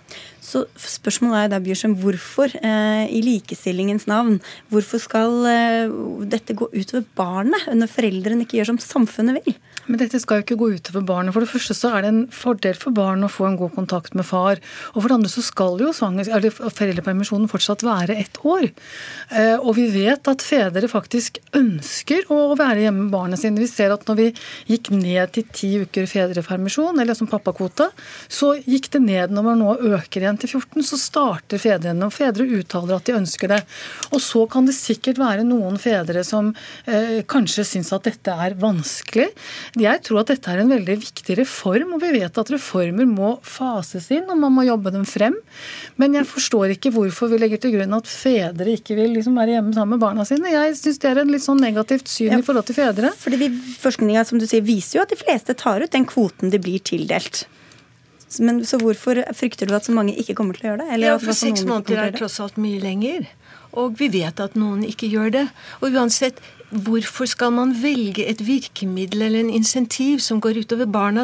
Så spørsmålet er da, Bjørsem, hvorfor eh, i likestillingens navn, hvorfor skal eh, dette gå utover barnet når foreldrene ikke gjør som samfunnet vil? Men dette skal jo ikke gå utover barnet. For det første så er det en fordel for barn å få en god kontakt med far. Og for det andre så skal jo foreldrepermisjonen fortsatt være ett år. Eh, og vi vet at fedre faktisk ønsker å være hjemme med barna sine. Vi ser at når vi gikk ned til ti uker fedrepermisjon, eller som pappakvote, så gikk det ned når man nå øker igjen til 14. Så starter fedrene, og fedre uttaler at de ønsker det. Og så kan det sikkert være noen fedre som eh, kanskje syns at dette er vanskelig. Jeg tror at dette er en veldig viktig reform, og vi vet at reformer må fases inn, og man må jobbe dem frem. Men jeg forstår ikke hvorfor vi legger til grunn at fedre ikke vil liksom være hjemme sammen med barna sine. Jeg syns det er en litt sånn negativt syn ja, i forhold til fedre. Fordi Forskninga som du sier, viser jo at de fleste tar ut den kvoten de blir tildelt. Men Så hvorfor frykter du at så mange ikke kommer til å gjøre det? ja, for Seks måneder er tross alt mye lenger. Og vi vet at noen ikke gjør det. Og uansett, Hvorfor skal man velge et virkemiddel eller en insentiv som går utover barna?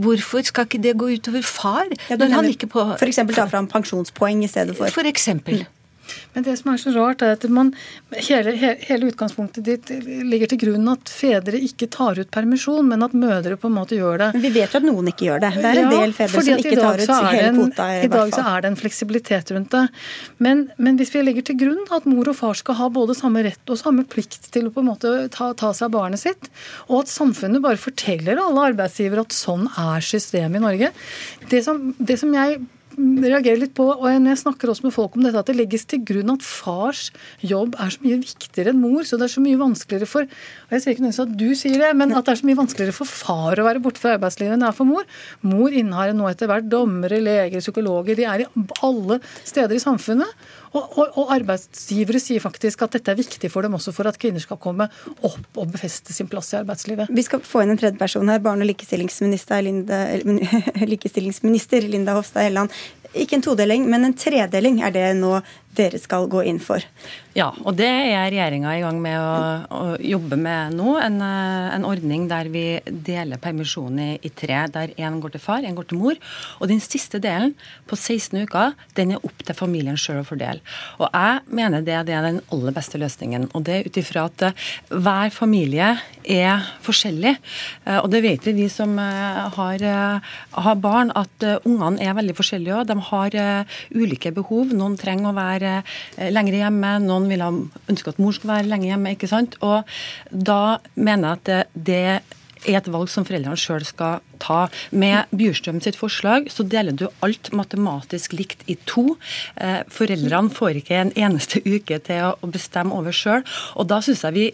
Hvorfor skal ikke det gå utover far? Ja, når han ikke på F.eks. ta fram pensjonspoeng i stedet for For eksempel. Men det som er så rart, er at man, hele, hele, utgangspunktet ditt ligger til grunn at fedre ikke tar ut permisjon, men at mødre på en måte gjør det. Men vi vet jo at noen ikke gjør det. Det er en del fedre som ikke tar ut hele kvota. I, I dag så er det en fleksibilitet rundt det. Men, men, hvis vi legger til grunn at mor og far skal ha både samme rett og samme plikt til å på en måte ta, ta seg av barnet sitt, og at samfunnet bare forteller alle arbeidsgivere at sånn er systemet i Norge Det som, det som jeg reagerer litt på, og jeg snakker også med folk om dette, at det legges til grunn at fars jobb er så mye viktigere enn mor. Så det er så mye vanskeligere for og jeg sier ikke nødvendigvis at du sier det, men at det er så mye vanskeligere for far å være borte fra arbeidslivet enn det er for mor. Mor innehar nå etter hvert dommere, leger, psykologer. De er i alle steder i samfunnet. Og, og, og, arbeidsgivere sier faktisk at dette er viktig for dem også for at kvinner skal komme opp og befeste sin plass i arbeidslivet. Vi skal få inn en tredje person her. Barne- og likestillingsminister Linda, likestillingsminister Linda Hofstad Helleland. Ikke en todeling, men en tredeling er det nå dere skal gå inn for. Ja, og det er regjeringa i gang med å, å jobbe med nå. En, eh, en, ordning der vi deler permisjonen i, i tre, der én går til far, én går til mor. Og den siste delen, på 16 uker, den er opp til familien sjøl å fordele. Og jeg mener det, det er den aller beste løsningen. Og det ut ifra at eh, hver familie er forskjellig. Eh, og det vet vi, vi som har, har barn, at ungene er veldig forskjellige òg. De har ulike behov. Noen trenger å være være eh, lenger hjemme, noen vil ha, ønske at mor skal være lenge hjemme. ikke sant? Og da mener jeg at det, er et valg som foreldrene sjøl skal ta. Med Bjurstrøm sitt forslag så deler du alt matematisk likt i to. Eh, foreldrene får ikke en eneste uke til å bestemme over sjøl. Og da syns jeg vi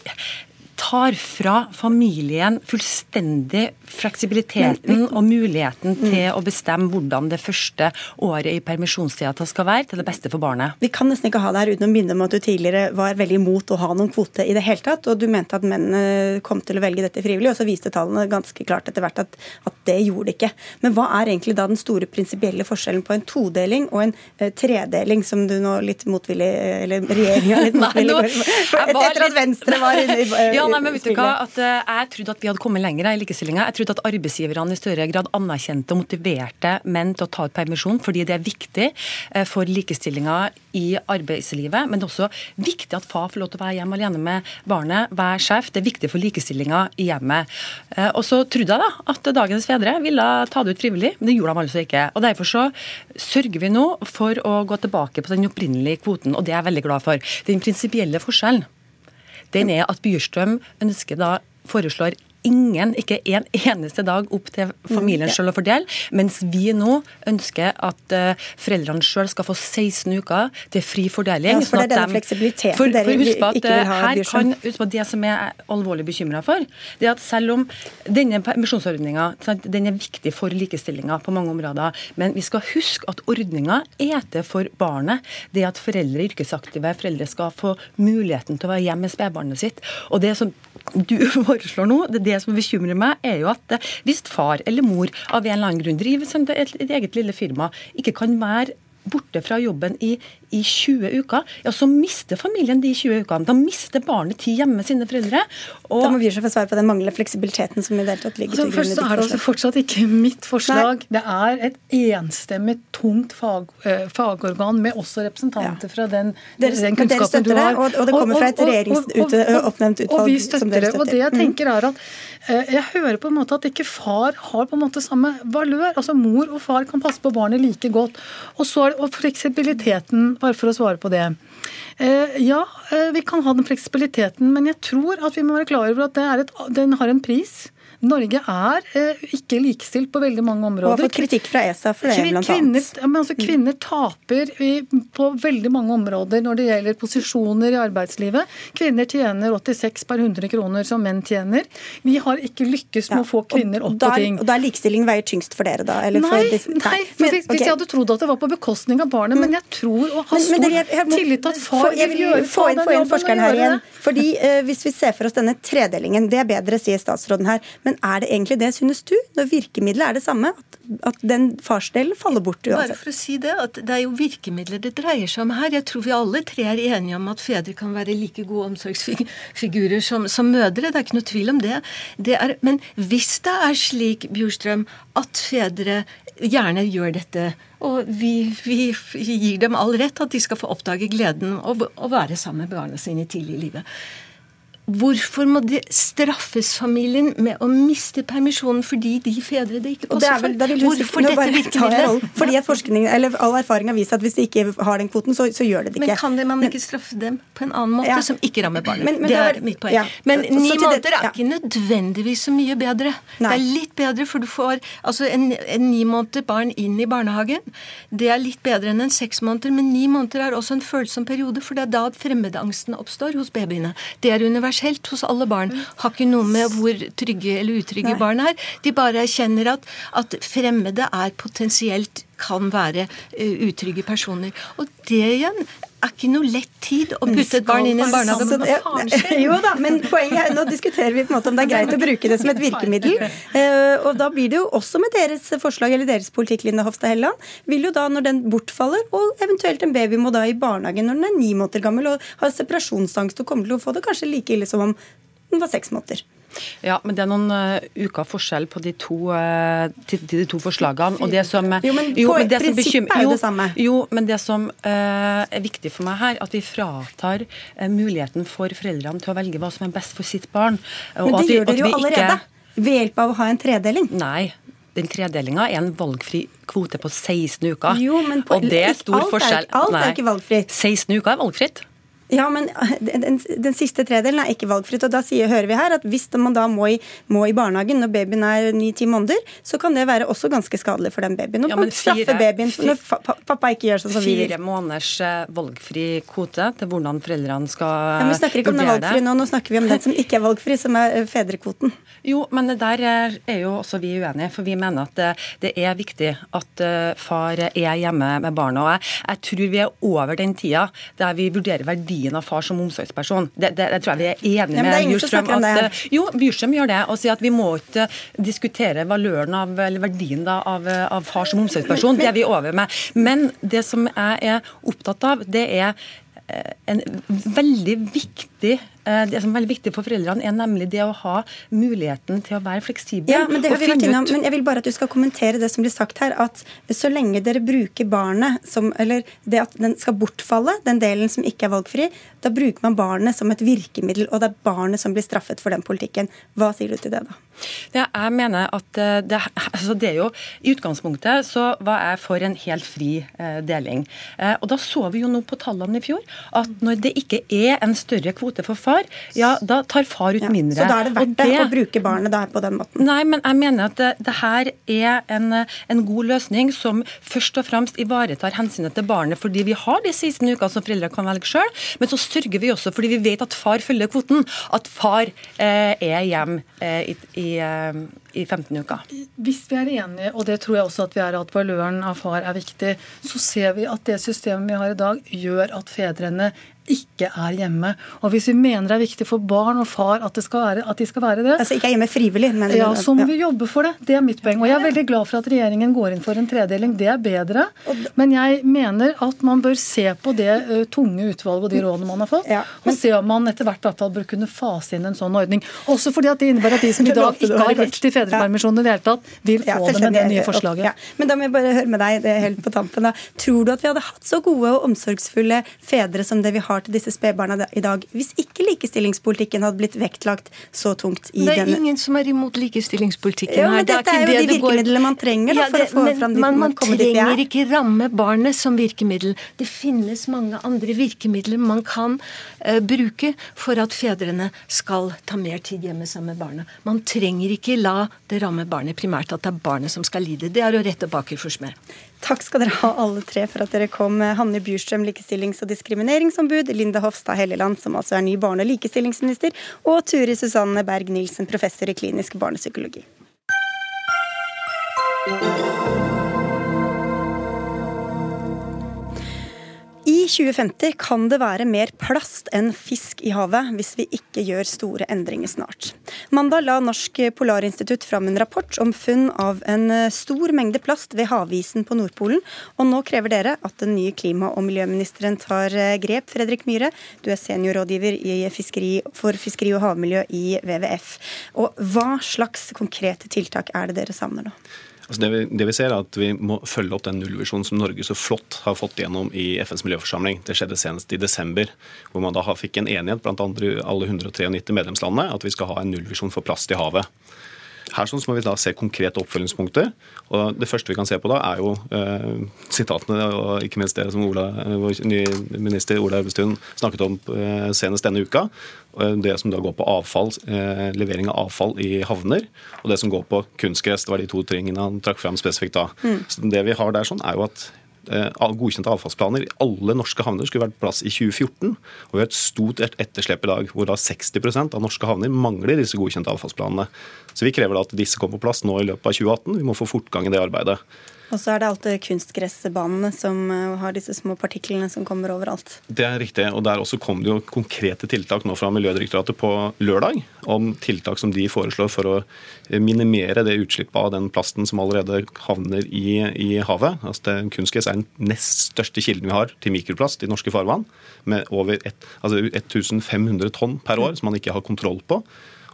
tar fra familien fullstendig fleksibiliteten og muligheten mm. til å bestemme hvordan det første året i permisjonstida skal være, til det beste for barnet. Vi kan nesten ikke ha det her uten å minne om at du tidligere var veldig imot å ha noen kvote i det hele tatt, og du mente at mennene kom til å velge dette frivillig, og så viste tallene ganske klart etter hvert at, at det gjorde det ikke. Men hva er egentlig da den store prinsipielle forskjellen på en todeling og en uh, tredeling, som du nå litt motvillig, eller regjeringa litt motvillig Etter at Venstre var inne i uh, ja, nei, men vet du hva? At, jeg trodde at vi hadde kommet lenger i likestillinga. Trodde at arbeidsgiverne i større grad anerkjente og motiverte menn til å ta ut permisjon, fordi det er viktig uh, for likestillinga i arbeidslivet. Men det er også viktig at far får lov til å være hjemme alene med barnet, være sjef. Det er viktig for likestillinga i hjemmet. Uh, og så trodde jeg da at dagens fedre ville ta det ut frivillig, men det gjorde de altså ikke. Og Derfor så sørger vi nå for å gå tilbake på den opprinnelige kvoten, og det er jeg veldig glad for. Den prinsipielle forskjellen den er at Byrstrøm ønsker da foreslår ingen, ikke en eneste dag opp til familien sjøl å fordele, mens vi nå ønsker at uh, foreldrene sjøl skal få 16 uker til fri fordeling. Ja, for det er denne fleksibiliteten for, dere husk at, ikke vil ha, her kan, husk at Det som jeg er alvorlig bekymra for, det er at selv om denne permisjonsordninga den er viktig for likestillinga på mange områder, men vi skal huske at ordninga er til for barnet. Det at foreldre, yrkesaktive foreldre skal få muligheten til å være hjemme med spedbarnet sitt. Og det som du foreslår nå, det, er det som bekymrer meg, er jo at eh, hvis far eller mor av en eller annen grunn driver et, et eget lille firma, ikke kan være borte fra jobben i, i 20 uker, ja, så mister familien de 20 ukene. Da mister barnet tid hjemme med sine foreldre. Og... Da må vi få svare på den manglende fleksibiliteten som i det hele tatt ligger altså, til grunn i ditt forslag. Det er altså fortsatt ikke mitt forslag. Nei. Det er et enstemmig, tungt fag, uh, fagorgan med også representanter ja. fra den, dere, den kunnskapen du har. Det, og, og, det kommer fra et regjeringsoppnevnt utvalg. Og vi støtter, det. Og det jeg mm. tenker er at uh, jeg hører på en måte at ikke far har på en måte samme valør. Altså Mor og far kan passe på barnet like godt. Og så er det, og fleksibiliteten bare for å svare på det. Eh, ja, eh, vi kan ha den fleksibiliteten, men jeg tror at vi må være klar over at et, den har en pris. Norge er eh, ikke likestilt på veldig mange områder. Og har fått kritikk fra ESA for det, blant kvinner, annet. Ja, altså, kvinner taper i, på veldig mange områder når det gjelder posisjoner i arbeidslivet. Kvinner tjener 86 per 100 kroner som menn tjener. Vi har ikke lykkes med ja, å få kvinner opp der, på ting. Og da er likestilling veier tyngst for dere, da? nei, for, nei, for hvis, okay. jeg hadde trodd at det var på bekostning av barnet, men jeg tror og har stor tillit til at far vil gjøre få inn, få inn forskeren her igjen. Fordi eh, Hvis vi ser for oss denne tredelingen, det er bedre, sier statsråden her. Men er det egentlig det, synes du? Når virkemidlet er det samme? At, at den farsdelen faller bort uansett? Bare for å si det, at det er jo virkemidler det dreier seg om her. Jeg tror vi alle tre er enige om at fedre kan være like gode omsorgsfigurer som, som mødre. Det er ikke noe tvil om det. det er, men hvis det er slik, Bjurstrøm, at fedre gjerne gjør dette. Og vi, vi, gir dem all rett at de skal få oppdage gleden og, å være sammen med barna sine tidlig i livet. Hvorfor må det straffes familien med å miste permisjonen fordi de fedre det ikke passer for? Hvorfor dette virkemidlet? Fordi at forskning, eller all erfaring har vist at hvis de ikke har den kvoten, så, så gjør det det ikke. Men kan man ikke straffe dem på en annen måte, ja. som ikke rammer barnet? Men, men det er mitt poeng. Ja. Men ni måneder er ikke nødvendigvis så mye bedre. Nei. Det er litt bedre, for du får altså en, en ni måneder barn inn i barnehagen. Det er litt bedre enn en seks måneder, men ni måneder er også en følsom periode, for det er da fremmedangsten oppstår hos babyene. Det er universelt universelt hos alle barn. Har ikke noe med hvor trygge eller utrygge Nei. barn er. De bare erkjenner at, at fremmede er potensielt kan være uh, utrygge personer. Og det igjen er ikke noe lett tid å putte et barn inn i en barnehage. Jo da, men poenget er, nå diskuterer vi på en måte om det er greit å bruke det som et virkemiddel. Uh, og da blir det jo også med deres forslag eller deres politikk, Linda Hofstad Helleland, vil jo da når den bortfaller, og eventuelt en baby må da i barnehagen når den er ni måneder gammel og har separasjonsangst og kommer til å få det kanskje like ille som om den var seks måneder. Ja, men det er noen uh, uker forskjell på de to, uh, til, til, de to forslagene. Og det som, jo, men jo, men det som bekymrer, er jo det samme. Jo, men det som uh, er viktig for meg her, at vi fratar muligheten for foreldrene til å velge hva som er best for sitt barn. men det vi, gjør dere jo allerede. Ikke... Ved hjelp av å ha en tredeling. Nei. Den tredelinga er en valgfri kvote på 16 uker. Jo, men på, og det er stor alt forskjell. Er, alt er ikke valgfritt. 16 uker er valgfritt. Ja, men eh, den, den, siste tredelen er ikke valgfritt. og Da sier, hører vi her at hvis man da må i, må i barnehagen når babyen er ni-ti måneder, så kan det være også ganske skadelig for den babyen. Og ja, straffe babyen når pappa ikke gjør sånn som vi vil. Fire måneders eh, valgfri kvote til hvordan foreldrene skal vurdere ja, Vi snakker ikke om den valgfri nå, nå snakker vi om den som ikke er valgfri, som er eh, fedrekvoten. Jo, men der er jo også vi uenige, for vi mener at det, er viktig at far er hjemme med barna. Og jeg, jeg tror vi er over den tida der vi vurderer verdi verdien av far som omsorgsperson. Det, det, det tror jeg vi er enige med Bjurstrøm at eh, Jo, Bjurstrøm gjør det. Og sier at vi må ikke diskutere valøren av, eller verdien da, av, av far som omsorgsperson. Det er vi over med. Men det som jeg er opptatt av, det er eh, en veldig viktig Eh, det som er veldig viktig for foreldrene, er nemlig det å ha muligheten til å være fleksibel. Ja, men det har vi vært innom, men jeg vil bare at du skal kommentere det som blir sagt her. At så lenge dere bruker barnet som Eller det at den skal bortfalle, den delen som ikke er valgfri, da bruker man barnet som et virkemiddel, og det er barnet som blir straffet for den politikken. Hva sier du til det, da? Det, jeg mener at eh, det, altså det er jo I utgangspunktet så var jeg for en helt fri eh, deling. Eh, og da så vi jo nå på tallene i fjor at når det ikke er en større kvote for far, far, ja, da tar far ut mindre. så da er det verdt det, å bruke barnet der på den måten? Nei, men jeg mener at det, det her er en, en, god løsning som først og fremst ivaretar hensynet til barnet, fordi vi har de 16 ukene som foreldre kan velge sjøl, men så sørger vi også fordi vi vet at far følger kvoten, at far eh, er hjemme eh, i, i, eh, i 15 uker. Hvis vi er enige, og det tror jeg også at vi er, at valøren av far er viktig, så ser vi at det systemet vi har i dag, gjør at fedrene ikke er hjemme. Og hvis vi mener det er viktig for barn og far at, være, at de skal være det Altså ikke er hjemme frivillig, men Ja, så må vi jobbe for det. Det er mitt poeng. Og jeg er veldig glad for at regjeringen går inn for en tredeling. Det er bedre. Men jeg mener at man bør se på det uh, tunge utvalget og de rådene man har fått, ja, men... og se om man etter hvert hvert fall bør kunne fase inn en sånn ordning. Også fordi at det innebærer at de som i dag ikke har rett til fedrepermisjon i det hele tatt, vil få ja, det med det nye forslaget. Ja. Men da må jeg bare høre med deg det helt på tampen. da. Tror du at vi hadde hatt så gode og omsorgsfulle fedre som det vi har til disse spedbarna i dag, hvis ikke likestillingspolitikken hadde blitt vektlagt så tungt i denne Det er denne... ingen som er imot likestillingspolitikken. Ja, men dette er, er jo de virkemidlene man trenger da, ja, det, for å få men, fram dit man, man trenger ikke ramme barnet som virkemiddel. Det finnes mange andre virkemidler man kan uh, bruke for at fedrene skal ta mer tid hjemme sammen med barna. Man trenger ikke la det ramme barnet primært, at det er barnet som skal lide. Det er å rette baker for smed. Takk skal dere ha alle tre for at dere kom. Hanne Bjurstrøm, likestillings- og diskrimineringsombud, Linda Hofstad Helleland, som altså er ny barne- og likestillingsminister, og Turi Susanne Berg Nilsen, professor i klinisk barnepsykologi. I 2050 kan det være mer plast enn fisk i havet hvis vi ikke gjør store endringer snart. Mandag la Norsk Polarinstitutt fram en rapport om funn av en stor mengde plast ved havisen på Nordpolen, og nå krever dere at den nye klima- og miljøministeren tar grep. Fredrik Myhre, du er seniorrådgiver fiskeri, for fiskeri og havmiljø i WWF. Og hva slags konkrete tiltak er det dere savner nå? Altså det, vi, det, vi, ser er at vi må følge opp den nullvisjonen som Norge så flott har fått gjennom i FNs miljøforsamling. Det skjedde senest i desember, hvor man da fikk en enighet blant andre, alle 193 medlemslandene at vi skal ha en nullvisjon for plast i havet. Her sånn, så må vi da se konkrete oppfølgingspunkter. og Det første vi kan se på da, er jo eh, sitatene, og ikke minst det som Ola, vår nye minister Ola Elvestuen snakket om eh, senest denne uka. Det som da går på avfall, eh, levering av avfall i havner, og det som går på kunstgress. Det var de to tingene han trakk fram spesifikt da. Mm. Så det vi har der sånn, er jo at Eh, godkjente avfallsplaner i alle norske havner skulle vært på plass i 2014. Og vi har et stort etterslep i dag, hvor da 60% av norske havner mangler disse godkjente avfallsplanene. Så vi krever da at disse kommer på plass nå i løpet av 2018. Vi må få fortgang i det arbeidet. Og så er det alltid kunstgressbanene som eh, har disse små partiklene som kommer overalt. Det er riktig. Og der også kom det jo konkrete tiltak nå fra Miljødirektoratet på lørdag. Om tiltak som de foreslår for å minimere det utslippet av den plasten som allerede havner i, i havet. Altså det, kunstgress er den nest største kilden vi har til mikroplast i norske farvann. Med over et, altså 1500 tonn per år som man ikke har kontroll på.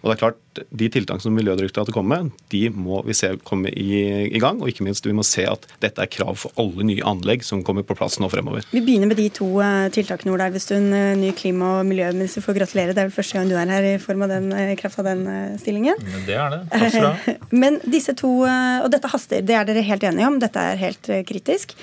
Og det er klart, De tiltakene som Miljødirektoratet kommer med, de må vi se komme i, i, gang. Og ikke minst vi må se at dette er krav for alle nye anlegg som kommer på plass nå fremover. Vi begynner med de to uh, tiltakene, Ola Elvestuen. Uh, ny klima- og miljøminister, får gratulere. Det er vel første gang du er her i form av den, uh, kraft av den stillingen. Men det er det. Takk skal du ha. Men disse to, og dette haster, det er dere helt enige om? Dette er helt kritisk.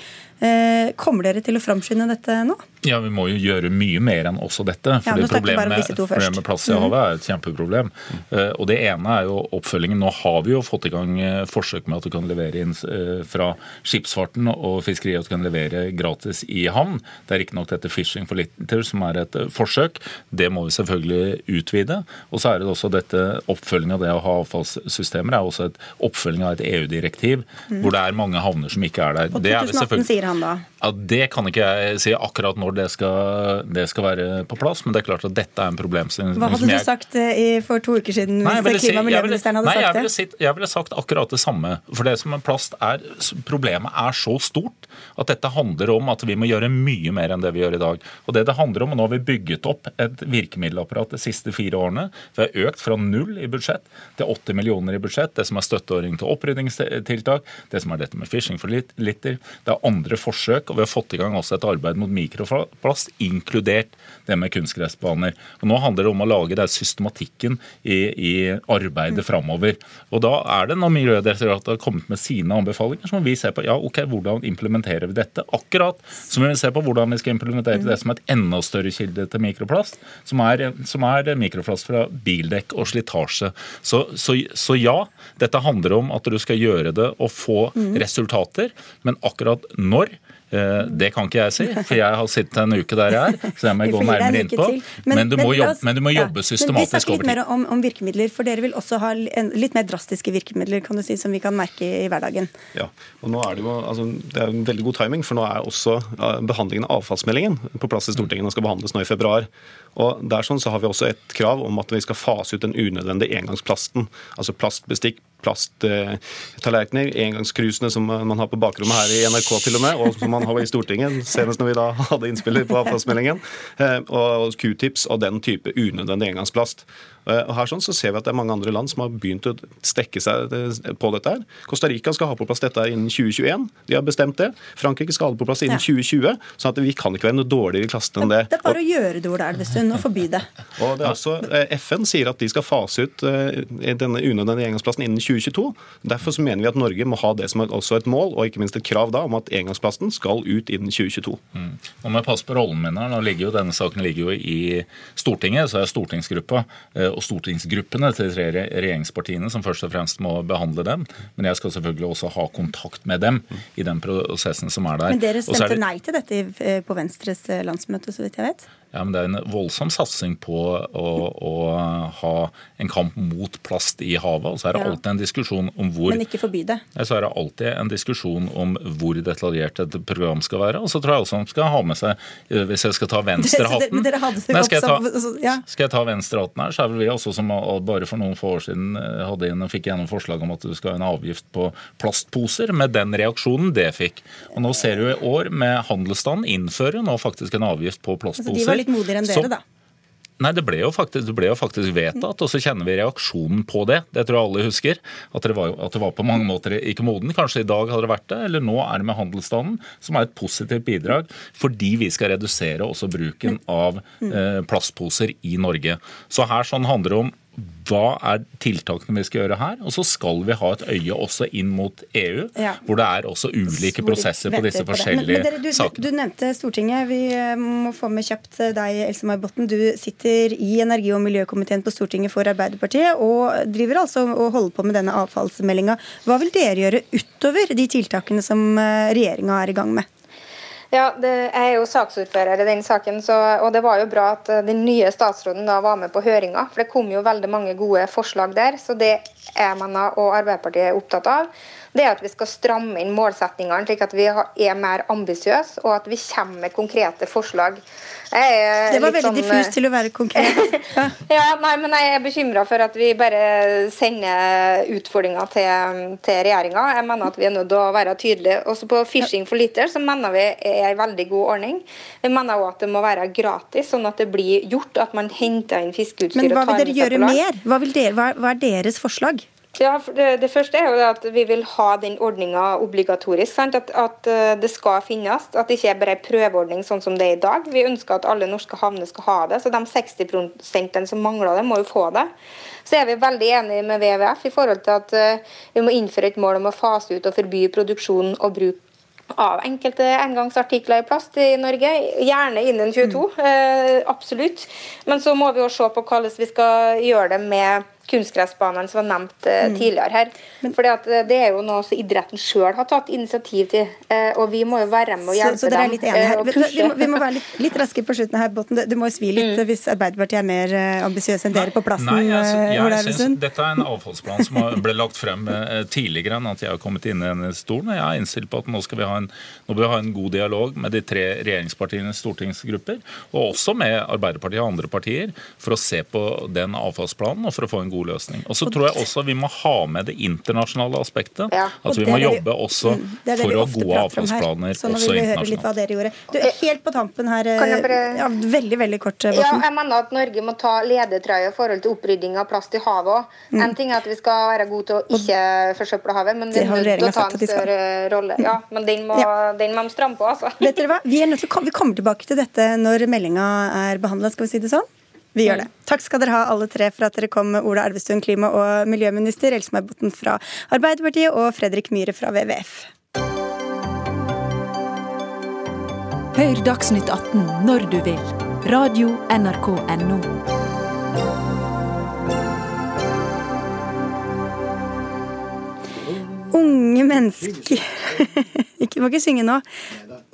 Kommer dere til å framskynde dette nå? Ja, vi må jo gjøre mye mer enn også dette. For ja, problemet, med, problemet med plast i havet er et kjempeproblem. Mm. Og Det ene er jo oppfølgingen. Nå har vi jo fått i gang eh, forsøk med at du kan levere inn eh, fra skipsfarten og fiskeriet at du kan levere gratis i havn. Det er riktignok dette Fishing for Litter som er et forsøk. Det må vi selvfølgelig utvide. Og så er det også dette oppfølging av det å ha avfallssystemer er også et oppfølging av et EU-direktiv mm. hvor det er mange havner som ikke er der. Og 2018 sier han da? Ja, Det kan ikke jeg si akkurat når det skal, det skal, være på plass, men det er klart at dette er en problemstilling. Hva hadde du sagt eh, for to uker siden hvis klima- og miljøministeren hadde nei, sagt jeg ville, si, jeg ville sagt akkurat det samme. For det som er plast er, Problemet er så stort at dette handler om at vi må gjøre mye mer enn det vi gjør i dag. Og det det handler om, og Nå har vi bygget opp et virkemiddelapparat de siste fire årene. Vi har økt fra null i budsjett til 80 millioner i budsjett. Det som er støtteordning til opprydningstiltak, det som er dette med fishing for litter. Det er andre forsøk og vi har fått i gang også et arbeid mot mikroplast, inkludert det med kunstgressbaner. Og Nå handler det om å lage den systematikken i, i arbeidet framover. Og da er det når Miljødirektoratet har kommet med sine anbefalinger, så må vi se på ja, ok, hvordan implementerer vi dette. Akkurat som vi vil se på hvordan vi skal implementere det som er et enda større kilde til mikroplast, som er, som er mikroplast fra bildekk og slitasje. Så, så, så, ja, dette handler om at du skal gjøre det og få resultater, men akkurat når det kan ikke jeg si, for jeg har sittet en uke der jeg er. så jeg må gå nærmere inn på. Men, Men, du må jobbe, men du må jobbe systematisk over tid. vi snakker litt mer om, om virkemidler, for dere vil også ha en, litt mer drastiske virkemidler kan du si, som vi kan merke i hverdagen. Ja, og nå er Det jo, altså, det er en veldig god timing, for nå er også behandlingen av avfallsmeldingen på plass i Stortinget. Den skal behandles nå i februar. Og der sånn så har vi også et krav om at vi skal fase ut den unødvendige engangsplasten. Altså plastbestikk, plasttallerkener, engangskrusene som man har på bakrommet her i NRK til og med, og som man har i Stortinget, senest når vi da hadde innspiller på avfallsmeldingen, eh, og q-tips og den type unødvendig engangsplast. Eh, Og her sånn så ser vi at det er mange andre land som har begynt å stekke seg eh, på dette. her. Costa Rica skal ha på plass dette innen 2021. De har bestemt det. Frankrike skal ha det på plass innen Ja. 2020. sånn at vi kan ikke være noe dårligere i klassen enn det. Det er bare å gjøre det, Ola Elvestuen, og forby det. Og det er også, eh, FN sier at de skal fase ut denne unødvendige engangsplasten innen 2022. Derfor så mener vi at Norge må ha det som er også et mål, og ikke minst et krav da, om at engangsplasten skal ut innen 2022. Mm. Nå må jeg passe på rollen min her. Nå ligger jo Denne saken ligger jo i Stortinget, så er stortingsgruppa og stortingsgruppene til de tre regjeringspartiene som først og fremst må behandle dem. Men jeg skal selvfølgelig også ha kontakt med dem i den prosessen som er der. Men dere er stemte det- nei til dette eh, på Venstres eh, landsmøte, så vidt jeg vet? Ja, men Det er en voldsom satsing på å, å ha en kamp mot plast i havet. Og så er det Ja. alltid en diskusjon om hvor Men ikke forby det. Ja, så er det alltid en diskusjon om hvor detaljert et program skal være. Og så tror jeg også man skal ha med seg, eh, hvis jeg skal ta venstrehatten Nei, skal, jeg ta, skal jeg ta venstrehatten her, så er vel vi også som bare for noen få år siden eh, hadde inn, og fikk gjennom forslag om at du skal ha en avgift på plastposer, med den reaksjonen det fikk. Og nå ser du i år med handelsstanden innfører nå faktisk en avgift på Altså, plastposer. Var litt modigere enn dere, så, da. Nei, det ble, jo faktisk, det ble jo faktisk vedtatt, og så kjenner vi reaksjonen på det. Det tror jeg alle husker. At det, var, at det var på mange måter ikke moden. Kanskje i dag hadde det vært det, eller nå er det med handelsstanden, som er et positivt bidrag, fordi vi skal redusere også bruken av eh, plastposer i Norge. Så her sånn handler det om hva er tiltakene vi skal gjøre her? Og så skal vi ha et øye også inn mot EU, Ja. hvor det er også ulike prosesser på disse forskjellige men, men dere, du, sakene. Du nevnte Stortinget. Vi eh, må få med kjapt eh, deg, Else May Botten. Du sitter i energi- og miljøkomiteen på Stortinget for Arbeiderpartiet og driver altså og holder på med denne avfallsmeldinga. Hva vil dere gjøre utover de tiltakene som regjeringa er i gang med? Ja, det, Jeg er jo saksordfører i den saken, så, og det var jo bra at eh, den nye statsråden da var med på høringa. For det kom jo veldig mange gode forslag der. Så det jeg mener og Arbeiderpartiet er opptatt av, det er at vi skal stramme inn målsettingene, slik at vi er mer ambisiøse, og at vi kommer med konkrete forslag. Det var veldig sånn, diffust til å være konkret. Ja, nei, men Jeg er bekymra for at vi bare sender utfordringer til, til regjeringa. Jeg mener at vi er nødt til å være tydelige. Også på Fishing for liter så mener vi er en veldig god ordning. Vi mener også at det må være gratis, sånn at det blir gjort at man henter inn fiskeutstyr. Men hva og tar vil dere med seg gjøre på mer? Hva, vil dere, hva, hva er deres forslag? Ja, det, det første er jo at vi vil ha den ordninga obligatorisk. At, at eh, det skal finnes. At det ikke er bare en prøveordning sånn som det er i dag. Vi ønsker at alle norske havner skal ha det. Så de 60 som mangler det, må jo få det. Så er vi veldig enige med WWF i forhold til at eh, vi må innføre et mål om å fase ut og forby produksjon og bruk av enkelte engangsartikler i plast i Norge. Gjerne innen 22, eh, absolutt. Men så må vi jo se på hvordan vi skal gjøre det med kunstgressbanene som var nevnt eh, Mm. tidligere her. At eh, Det er jo noe som idretten sjøl har tatt initiativ til, eh, og vi må jo være med og Så, hjelpe så dere er litt enige eh, her. og Vet Vi må, vi må være litt, litt raske på slutten her, Botten. Det, det må jo svi litt Mm. hvis Arbeiderpartiet er mer eh, ambisiøse enn dere på plassen. Nei, jeg, jeg, jeg synes Dette er en avfallsplan som ble lagt frem eh, tidligere enn at jeg har kommet inn i denne stolen. og Jeg er innstilt på at nå skal vi ha en, nå bør vi ha en god dialog med de tre regjeringspartienes stortingsgrupper, og også med Arbeiderpartiet og andre partier, for å se på den avfallsplanen og for å få en god løsning. Og så tror jeg også vi må ha med det internasjonale aspektet. Ja. At vi må vi- jobbe også Mm, det det for å ha gode avfallsplaner Så også internasjonalt. Du, helt på tampen her, eh, ja, veldig veldig kort, eh, Ja, jeg mener at Norge må ta ledertrøye i forhold til opprydding av plast i havet òg. Mm. En ting er at vi skal være gode til å ikke forsøple havet, men vi må er nødt til å ta en større rolle. Ja, men den må, den må de stramme på, altså. Vet dere hva? Vi, er nødt til, vi kommer tilbake til dette når meldinga er behandla, skal vi si det sånn? Vi gjør det. Takk skal dere ha alle tre for at dere kom, Ola Elvestuen, klima- og miljøminister, Else May Botten fra Arbeiderpartiet og Fredrik Myhre fra WWF. Hør Dagsnytt 18 når du vil. Radio NRK Radio.nrk.no. Unge mennesker Ikke, må ikke synge nå.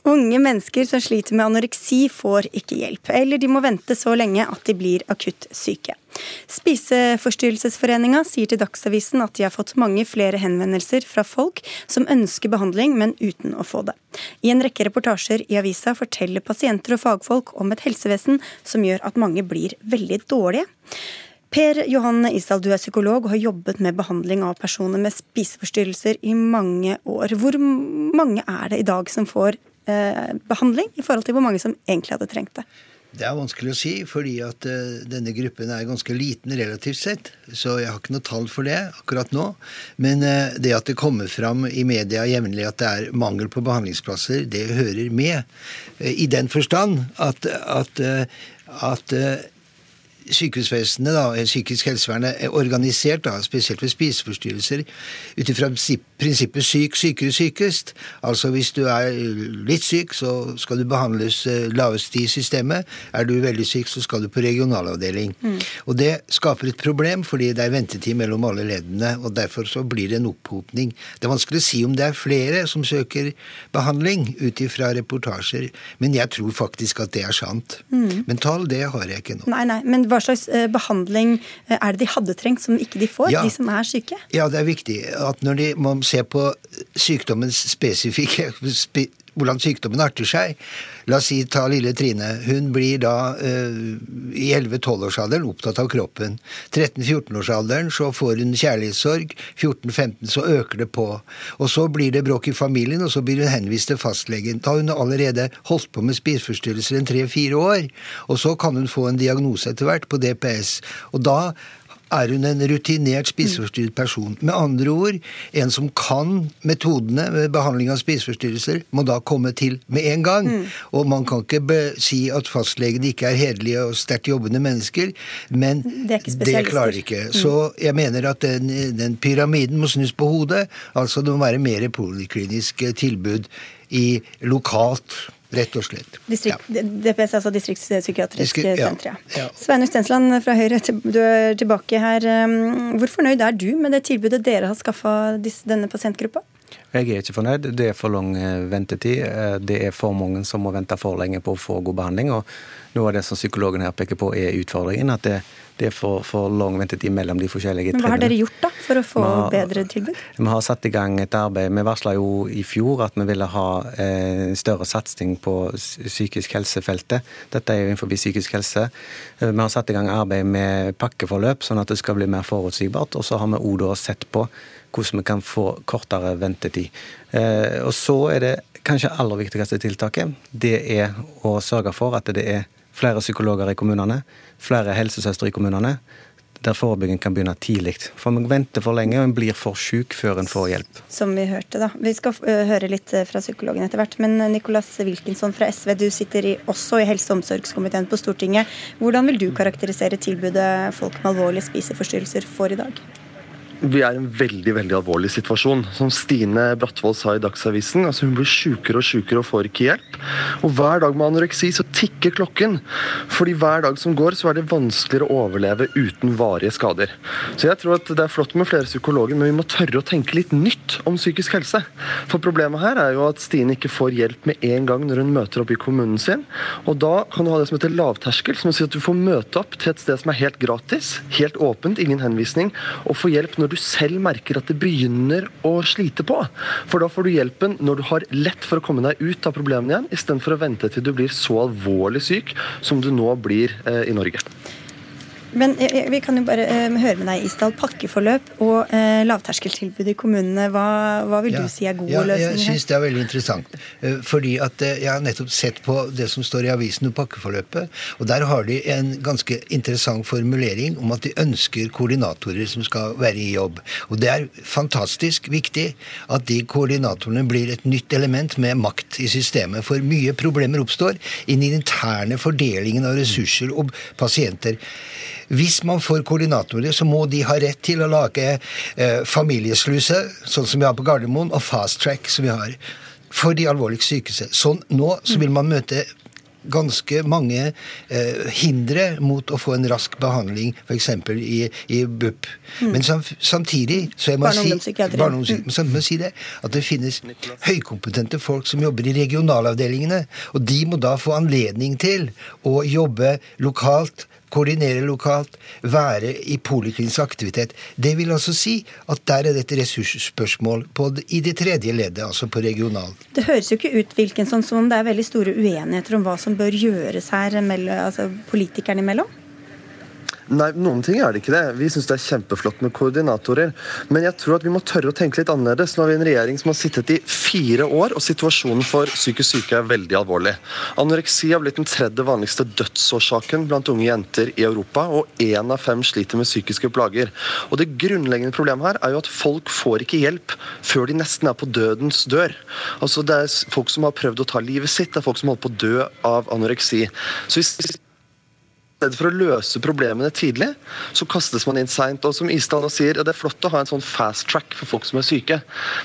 Unge mennesker som sliter med anoreksi, får ikke hjelp, eller de må vente så lenge at de blir akutt syke. Spiseforstyrrelsesforeninga sier til Dagsavisen at de har fått mange flere henvendelser fra folk som ønsker behandling, men uten å få det. I en rekke reportasjer i avisa forteller pasienter og fagfolk om et helsevesen som gjør at mange blir veldig dårlige. Per Johanne Isdal, du er psykolog og har jobbet med behandling av personer med spiseforstyrrelser i mange år. Hvor mange er det i dag som får behandling, i forhold til hvor mange som egentlig hadde trengt det? Det er vanskelig å si, fordi at uh, denne gruppen er ganske liten relativt sett. Så jeg har ikke noe tall for det akkurat nå. Men uh, det at det kommer fram i media jevnlig at det er mangel på behandlingsplasser, det hører med. I den forstand at, at, at sykehusvesenet, da, psykisk helsevern, er organisert, da, spesielt ved spiseforstyrrelser, ut ifra prinsippet syk sykere sykest. Altså hvis du er litt syk, så skal du behandles eh, lavest i systemet. Er du veldig syk, så skal du på regionalavdeling. Mm. Og det skaper et problem, fordi det er ventetid mellom alle leddene, og derfor så blir det en opphopning. Det er vanskelig å si om det er flere som søker behandling ut ifra reportasjer, men jeg tror faktisk at det er sant. Mm. Men tall, det har jeg ikke nå. Nei, nei, men hva slags eh, behandling eh, er det de hadde trengt, som ikke de får, ja. de som er syke? Ja, det er viktig at når de man ser på sykdommens spesifikke hvordan sykdommen arter seg. La oss si ta lille Trine. Hun blir da uh, i 11-12-årsalderen opptatt av kroppen. 13-14-årsalderen så får hun kjærlighetssorg. 14-15 så øker det på. Og så blir det bråk i familien, og så blir hun henvist til fastlegen. Da har hun allerede holdt på med spiseforstyrrelser en tre-fire år. Og så kan hun få en diagnose etter hvert på DPS. Og da er hun en rutinert spiseforstyrret person. Med andre ord, en som kan metodene ved behandling av spiseforstyrrelser, må da komme til med en gang. Mm. Og man kan ikke si at fastlegene ikke er hederlige og sterkt jobbende mennesker, men det, det klarer de ikke. Mm. Så jeg mener at den, den pyramiden må snus på hodet. Altså det må være mer poliklinisk tilbud i lokalt Rett og slett. Distrikt, ja. DPS, altså Distriktspsykiatrisk Diskri ja. senter. Ja. Sveinung Stensland fra Høyre, du er tilbake her. Um, hvor fornøyd er du med det tilbudet dere har skaffa denne pasientgruppa? Jeg er ikke fornøyd. Det er for lang eh, ventetid. Eh, det er for mange som må vente for lenge på å få god behandling. og Noe av det som psykologen her peker på, er utfordringen. At det, det er for, for, lang ventetid mellom de forskjellige Men Hva har dere gjort da for å få har, bedre tilbud? Vi har satt i gang et arbeid. Vi varsla jo i fjor at vi ville ha eh, større satsing på psykisk helsefeltet. Dette er jo innenfor psykisk helse. Eh, vi har satt i gang arbeid med pakkeforløp, sånn at det skal bli mer forutsigbart. Og så har vi òg sett på hvordan vi kan få kortere ventetid. Eh, og så er det kanskje aller viktigste tiltaket, det er å sørge for at det er flere psykologer i kommunene, flere helsesøstre i kommunene, der forebygging kan begynne tidlig. For man venter for lenge, og en blir for syk før en får hjelp. Som vi hørte, da. Vi skal høre litt fra psykologen etter hvert. Men Nicolas Wilkinson fra SV, du sitter i, også i helse- og omsorgskomiteen på Stortinget. Hvordan vil du karakterisere tilbudet folk med alvorlige spiseforstyrrelser får i dag? Vi er i en veldig veldig alvorlig situasjon. Som Stine Brattvold sa i Dagsavisen, altså hun blir sjukere og sjukere og får ikke hjelp. Og hver dag med anoreksi så tikker klokken. Fordi hver dag som går, så er det vanskeligere å overleve uten varige skader. Så jeg tror at det er flott med flere psykologer, men vi må tørre å tenke litt nytt om psykisk helse. For problemet her er jo at Stine ikke får hjelp med en gang når hun møter opp i kommunen sin. Og da kan du ha det som heter lavterskel, som sier at du får møte opp til et sted som er helt gratis, helt åpent, ingen henvisning, og få hjelp når når du selv merker at det begynner å slite på. For da får du hjelpen når du har lett for å komme deg ut av problemene igjen, istedenfor å vente til du blir så alvorlig syk som du nå blir eh, i Norge. Men eh, vi kan jo bare uh, høre med deg, Isdal. Pakkeforløp og uh, lavterskeltilbud i kommunene. Hva, hva vil ja, du si er gode ja, løsninger? Jeg syns det er veldig interessant. Uh, fordi at jeg har nettopp sett på det som står i avisen om pakkeforløpet. Og der har de en ganske interessant formulering om at de ønsker koordinatorer som skal være i jobb. Og det er fantastisk viktig at de koordinatorene blir et nytt element med makt i systemet. For mye problemer oppstår i den interne fordelingen av ressurser og pasienter. Hvis man får koordinatorer, så må de ha rett til å lage eh, familiesluse, sånn som vi har på Gardermoen, og fast track, som vi har for de alvorligst sykeste. Sånn nå så vil man møte ganske mange eh, hindre mot å få en rask behandling, f.eks. I, i BUP. Mm. Men sam, samtidig så jeg må si, mm. si det, at det finnes høykompetente folk som jobber i regionalavdelingene. Og de må da få anledning til å jobbe lokalt koordinere lokalt, være i poliklinisk aktivitet. Det vil altså si at der er det et ressursspørsmål det- i det tredje leddet, altså på regional. Det høres jo ikke ut Wilkinson, som om det er veldig store uenigheter om hva som bør gjøres her, mellom, altså politikerne imellom? Nei, noen ting er det ikke det. Vi syns det er kjempeflott med koordinatorer. Men jeg tror at vi må tørre å tenke litt annerledes. Nå har vi en regjering som har sittet i fire år, og situasjonen for psykisk syke er veldig alvorlig. Anoreksi har blitt den tredje vanligste dødsårsaken blant unge jenter i Europa, og én av fem sliter med psykiske plager. Og det grunnleggende problemet her er jo at folk får ikke hjelp før de nesten er på dødens dør. Altså Det er folk som har prøvd å ta livet sitt, det er folk som holder på å dø av anoreksi. Så hvis i stedet for å løse problemene tidlig, så kastes man inn seint. Og som Isdal da sier, ja, det er flott å ha en sånn fast track for folk som er syke,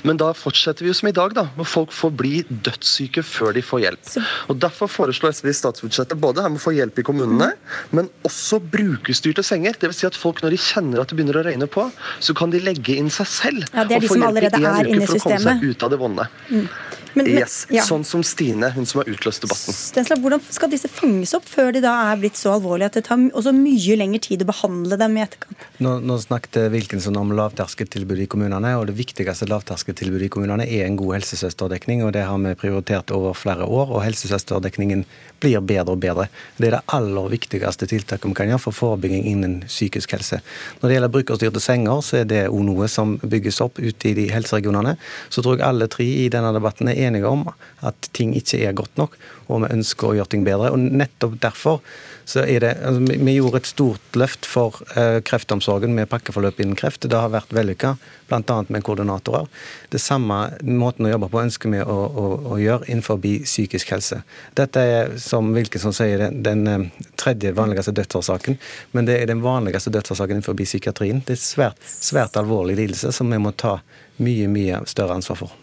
men da fortsetter vi jo som i dag, da, hvor folk får bli dødssyke før de får hjelp. Og Derfor foreslår SV i statsbudsjettet både her med å få hjelp i kommunene, men også brukerstyrte senger. Dvs. Si at folk når de kjenner at det begynner å røyne på, så kan de legge inn seg selv Ja, og få hjelp i en uke for å komme seg ut av det vonde. Mm. Men, men, yes, ja. Sånn som Stine, hun som har utløst debatten. Stensla, hvordan skal disse fanges opp før de da er blitt så alvorlige at det tar også mye lengre tid å behandle dem i etterkant? Nå, nå snakket Wilkinson om lavterskeltilbudet i kommunene, og det viktigste lavterskeltilbudet i kommunene er en god helsesøsterdekning, og det har vi prioritert over flere år, og helsesøsterdekningen blir bedre og bedre. Det er det aller viktigste tiltaket vi kan gjøre for forebygging innen psykisk helse. Når det gjelder brukerstyrte senger, så er det òg noe som bygges opp ute i de helseregionene. Så tror jeg alle tre i denne debatten er enige om at ting ikke er godt nok, og vi ønsker å gjøre ting bedre. Og nettopp derfor så er det altså, vi- gjorde et stort løft for eh, kreftomsorgen med pakkeforløp innen kreft. Det har vært vellykka, bl.a. med koordinatorer. Det samme måten å jobbe på ønsker vi å, å, å gjøre innenfor psykisk helse. Dette er, som Wilkinson sier, den, den eh, tredje vanligste dødsårsaken. Men det er den vanligste dødsårsaken innenfor psykiatrien. Det er svært, svært alvorlig lidelse som vi må ta mye, mye større ansvar for.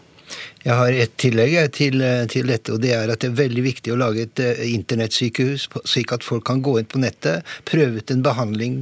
Jeg har et tillegg til, eh, til dette, og det er at det er veldig viktig å lage et eh, internettsykehus, slik at folk kan gå inn på nettet, prøve ut en behandling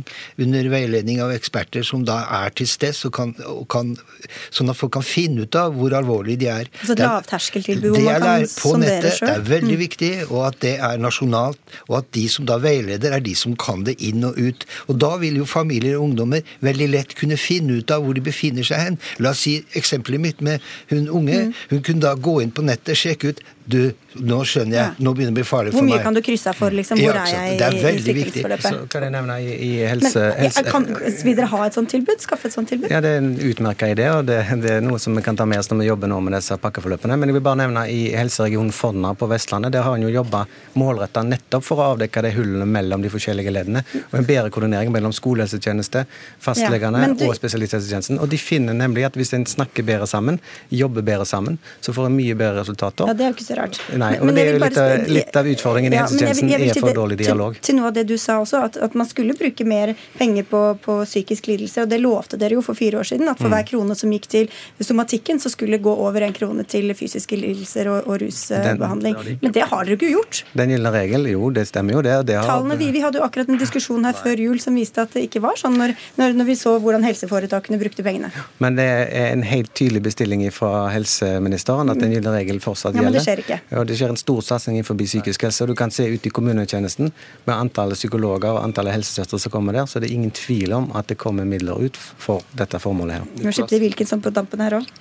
under veiledning av eksperter som da er til stede, sånn at folk kan finne ut av hvor alvorlig de er. Så er- lavterskeltilbud hvor man kan sondere sjøl? Det er veldig Mm. viktig, og at det er nasjonalt. Og at de som da veileder, er de som kan det inn og ut. Og da vil jo familier og ungdommer veldig lett kunne finne ut av hvor de befinner seg hen. La oss si eksempelet mitt med hun unge. Mm. Hun kunne da gå inn på nettet, sjekke ut Du, nå skjønner jeg, nå begynner det å bli farlig for meg. Hvor mye meg. kan du krysse av for? Liksom? Hvor Ja, er jeg Det er i sykdomsforløpet? Så kan jeg nevne i, i Men helse... ja, kan, vil dere ha et sånt tilbud? Skaffe et sånt tilbud? Ja, Det er en utmerka idé, og det, det er noe som vi kan ta med oss når vi jobber nå med disse pakkeforløpene. Men jeg vil bare nevne i helseregionen Fonna på Vestlandet. Der har en jo jobba målretta nettopp for å avdekke de hullene mellom de forskjellige leddene. Og en bedre koordinering mellom skolehelsetjeneste, fastlegene Ja, du- og spesialisthelsetjenesten. Og de finner nemlig at hvis en snakker bedre sammen, jobber bedre sammen, så får en mye bedre resultater. Ja, Det ikke rart. Nei, Men- og men det er jo litt, bare av- litt av utfordringen i Ja, helsetjenesten, jeg jeg er for det- dårlig dialog. Til, til noe av det du sa også, at, at man skulle bruke mer penger på, på psykisk lidelse. Og det lovte dere jo for fire år siden, at for Mm. hver krone som gikk til somatikken, så skulle det gå over en krone til fysiske lidelser og, og rusbehandling. Den- Men det har dere jo ikke gjort. Den gylne regel, jo, det stemmer jo det. det har, Tallene, vi, vi hadde jo akkurat en diskusjon her før jul som viste at det ikke var sånn, når, når, når vi så hvordan helseforetakene brukte pengene. Men det er en helt tydelig bestilling fra helseministeren at den gylne regel fortsatt Ja, men gjelder. Ikke. Ja, det skjer en stor satsing innenfor psykisk helse. og Du kan se ute i kommunetjenesten med antallet psykologer og antallet helsesøstre som kommer der, så det er ingen tvil om at det kommer midler ut for dette formålet her. Nå slipper de Wilkinson på dampen her òg.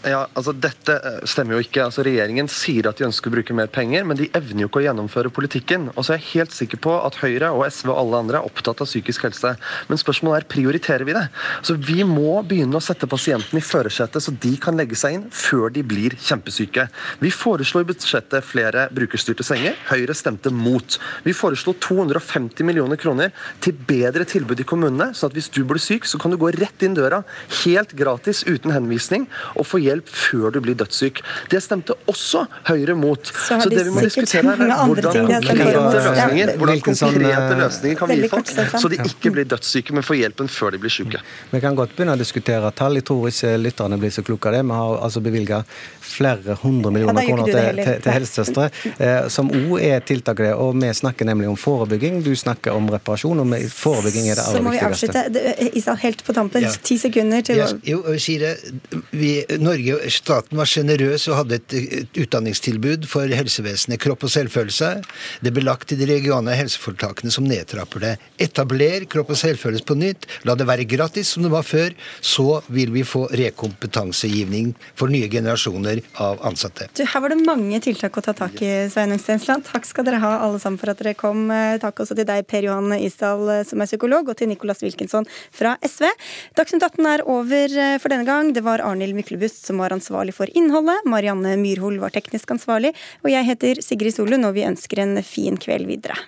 Ja, altså Dette eh, stemmer jo ikke. Altså Regjeringen sier at de ønsker å bruke mer penger, men de evner jo ikke å gjennomføre politikken. Og så er jeg helt sikker på at Høyre og SV og alle andre er opptatt av psykisk helse. Men spørsmålet er prioriterer vi det? Så Vi må begynne å sette pasienten i førersetet, så de kan legge seg inn før de blir kjempesyke. Vi foreslo i budsjettet flere brukerstyrte senger. Høyre stemte mot. Vi foreslo 250 millioner kroner til bedre tilbud i kommunene, så at hvis du blir syk, så kan du gå rett inn døra, helt gratis, uten henvisning, og få hjelp hjelp før du blir dødssyk. Det stemte også Høyre mot. Så Så det vi må diskutere her, er hvordan konkrete løsninger, hvordan konkrete eh, løsninger kan vi gi folk, så de ikke blir dødssyke, men får hjelpen før de blir syke. Vi kan godt begynne å diskutere tall. Jeg tror ikke lytterne blir så kloke av det. Vi har altså bevilga flere hundre millioner ja, kroner til, til, til helsesøstre, eh, som òg er tiltak det. Og vi snakker nemlig om forebygging, du snakker om reparasjon, og forebygging er det aller viktigste. Så må vi avslutte. Det- Isa, helt på tampen. Ja. Ti sekunder til Jeg, jo, jeg sier det. Vi, Norge, staten var sjenerøs og hadde et, et utdanningstilbud for helsevesenet. Kropp og selvfølelse. Det ble lagt til de regionale helseforetakene som nedtrapper det. Etabler kropp og selvfølelse på nytt. La det være gratis som det var før. Så vil vi få rekompetansegivning for nye generasjoner av ansatte. Du, her var det mange tiltak å ta tak i, Sveinung Stensland. Takk skal dere ha alle sammen for at dere kom. Eh, Takk også til deg, Per Johan Isdal, eh, som er psykolog, og til Nicolas Wilkinson fra SV. Dagsnytt 18 er over eh, for denne gang. Det var Arnhild Myklebust som var ansvarlig for innholdet. Marianne Myrhol var teknisk ansvarlig. Og jeg heter Sigrid Solund, og vi ønsker en fin kveld videre.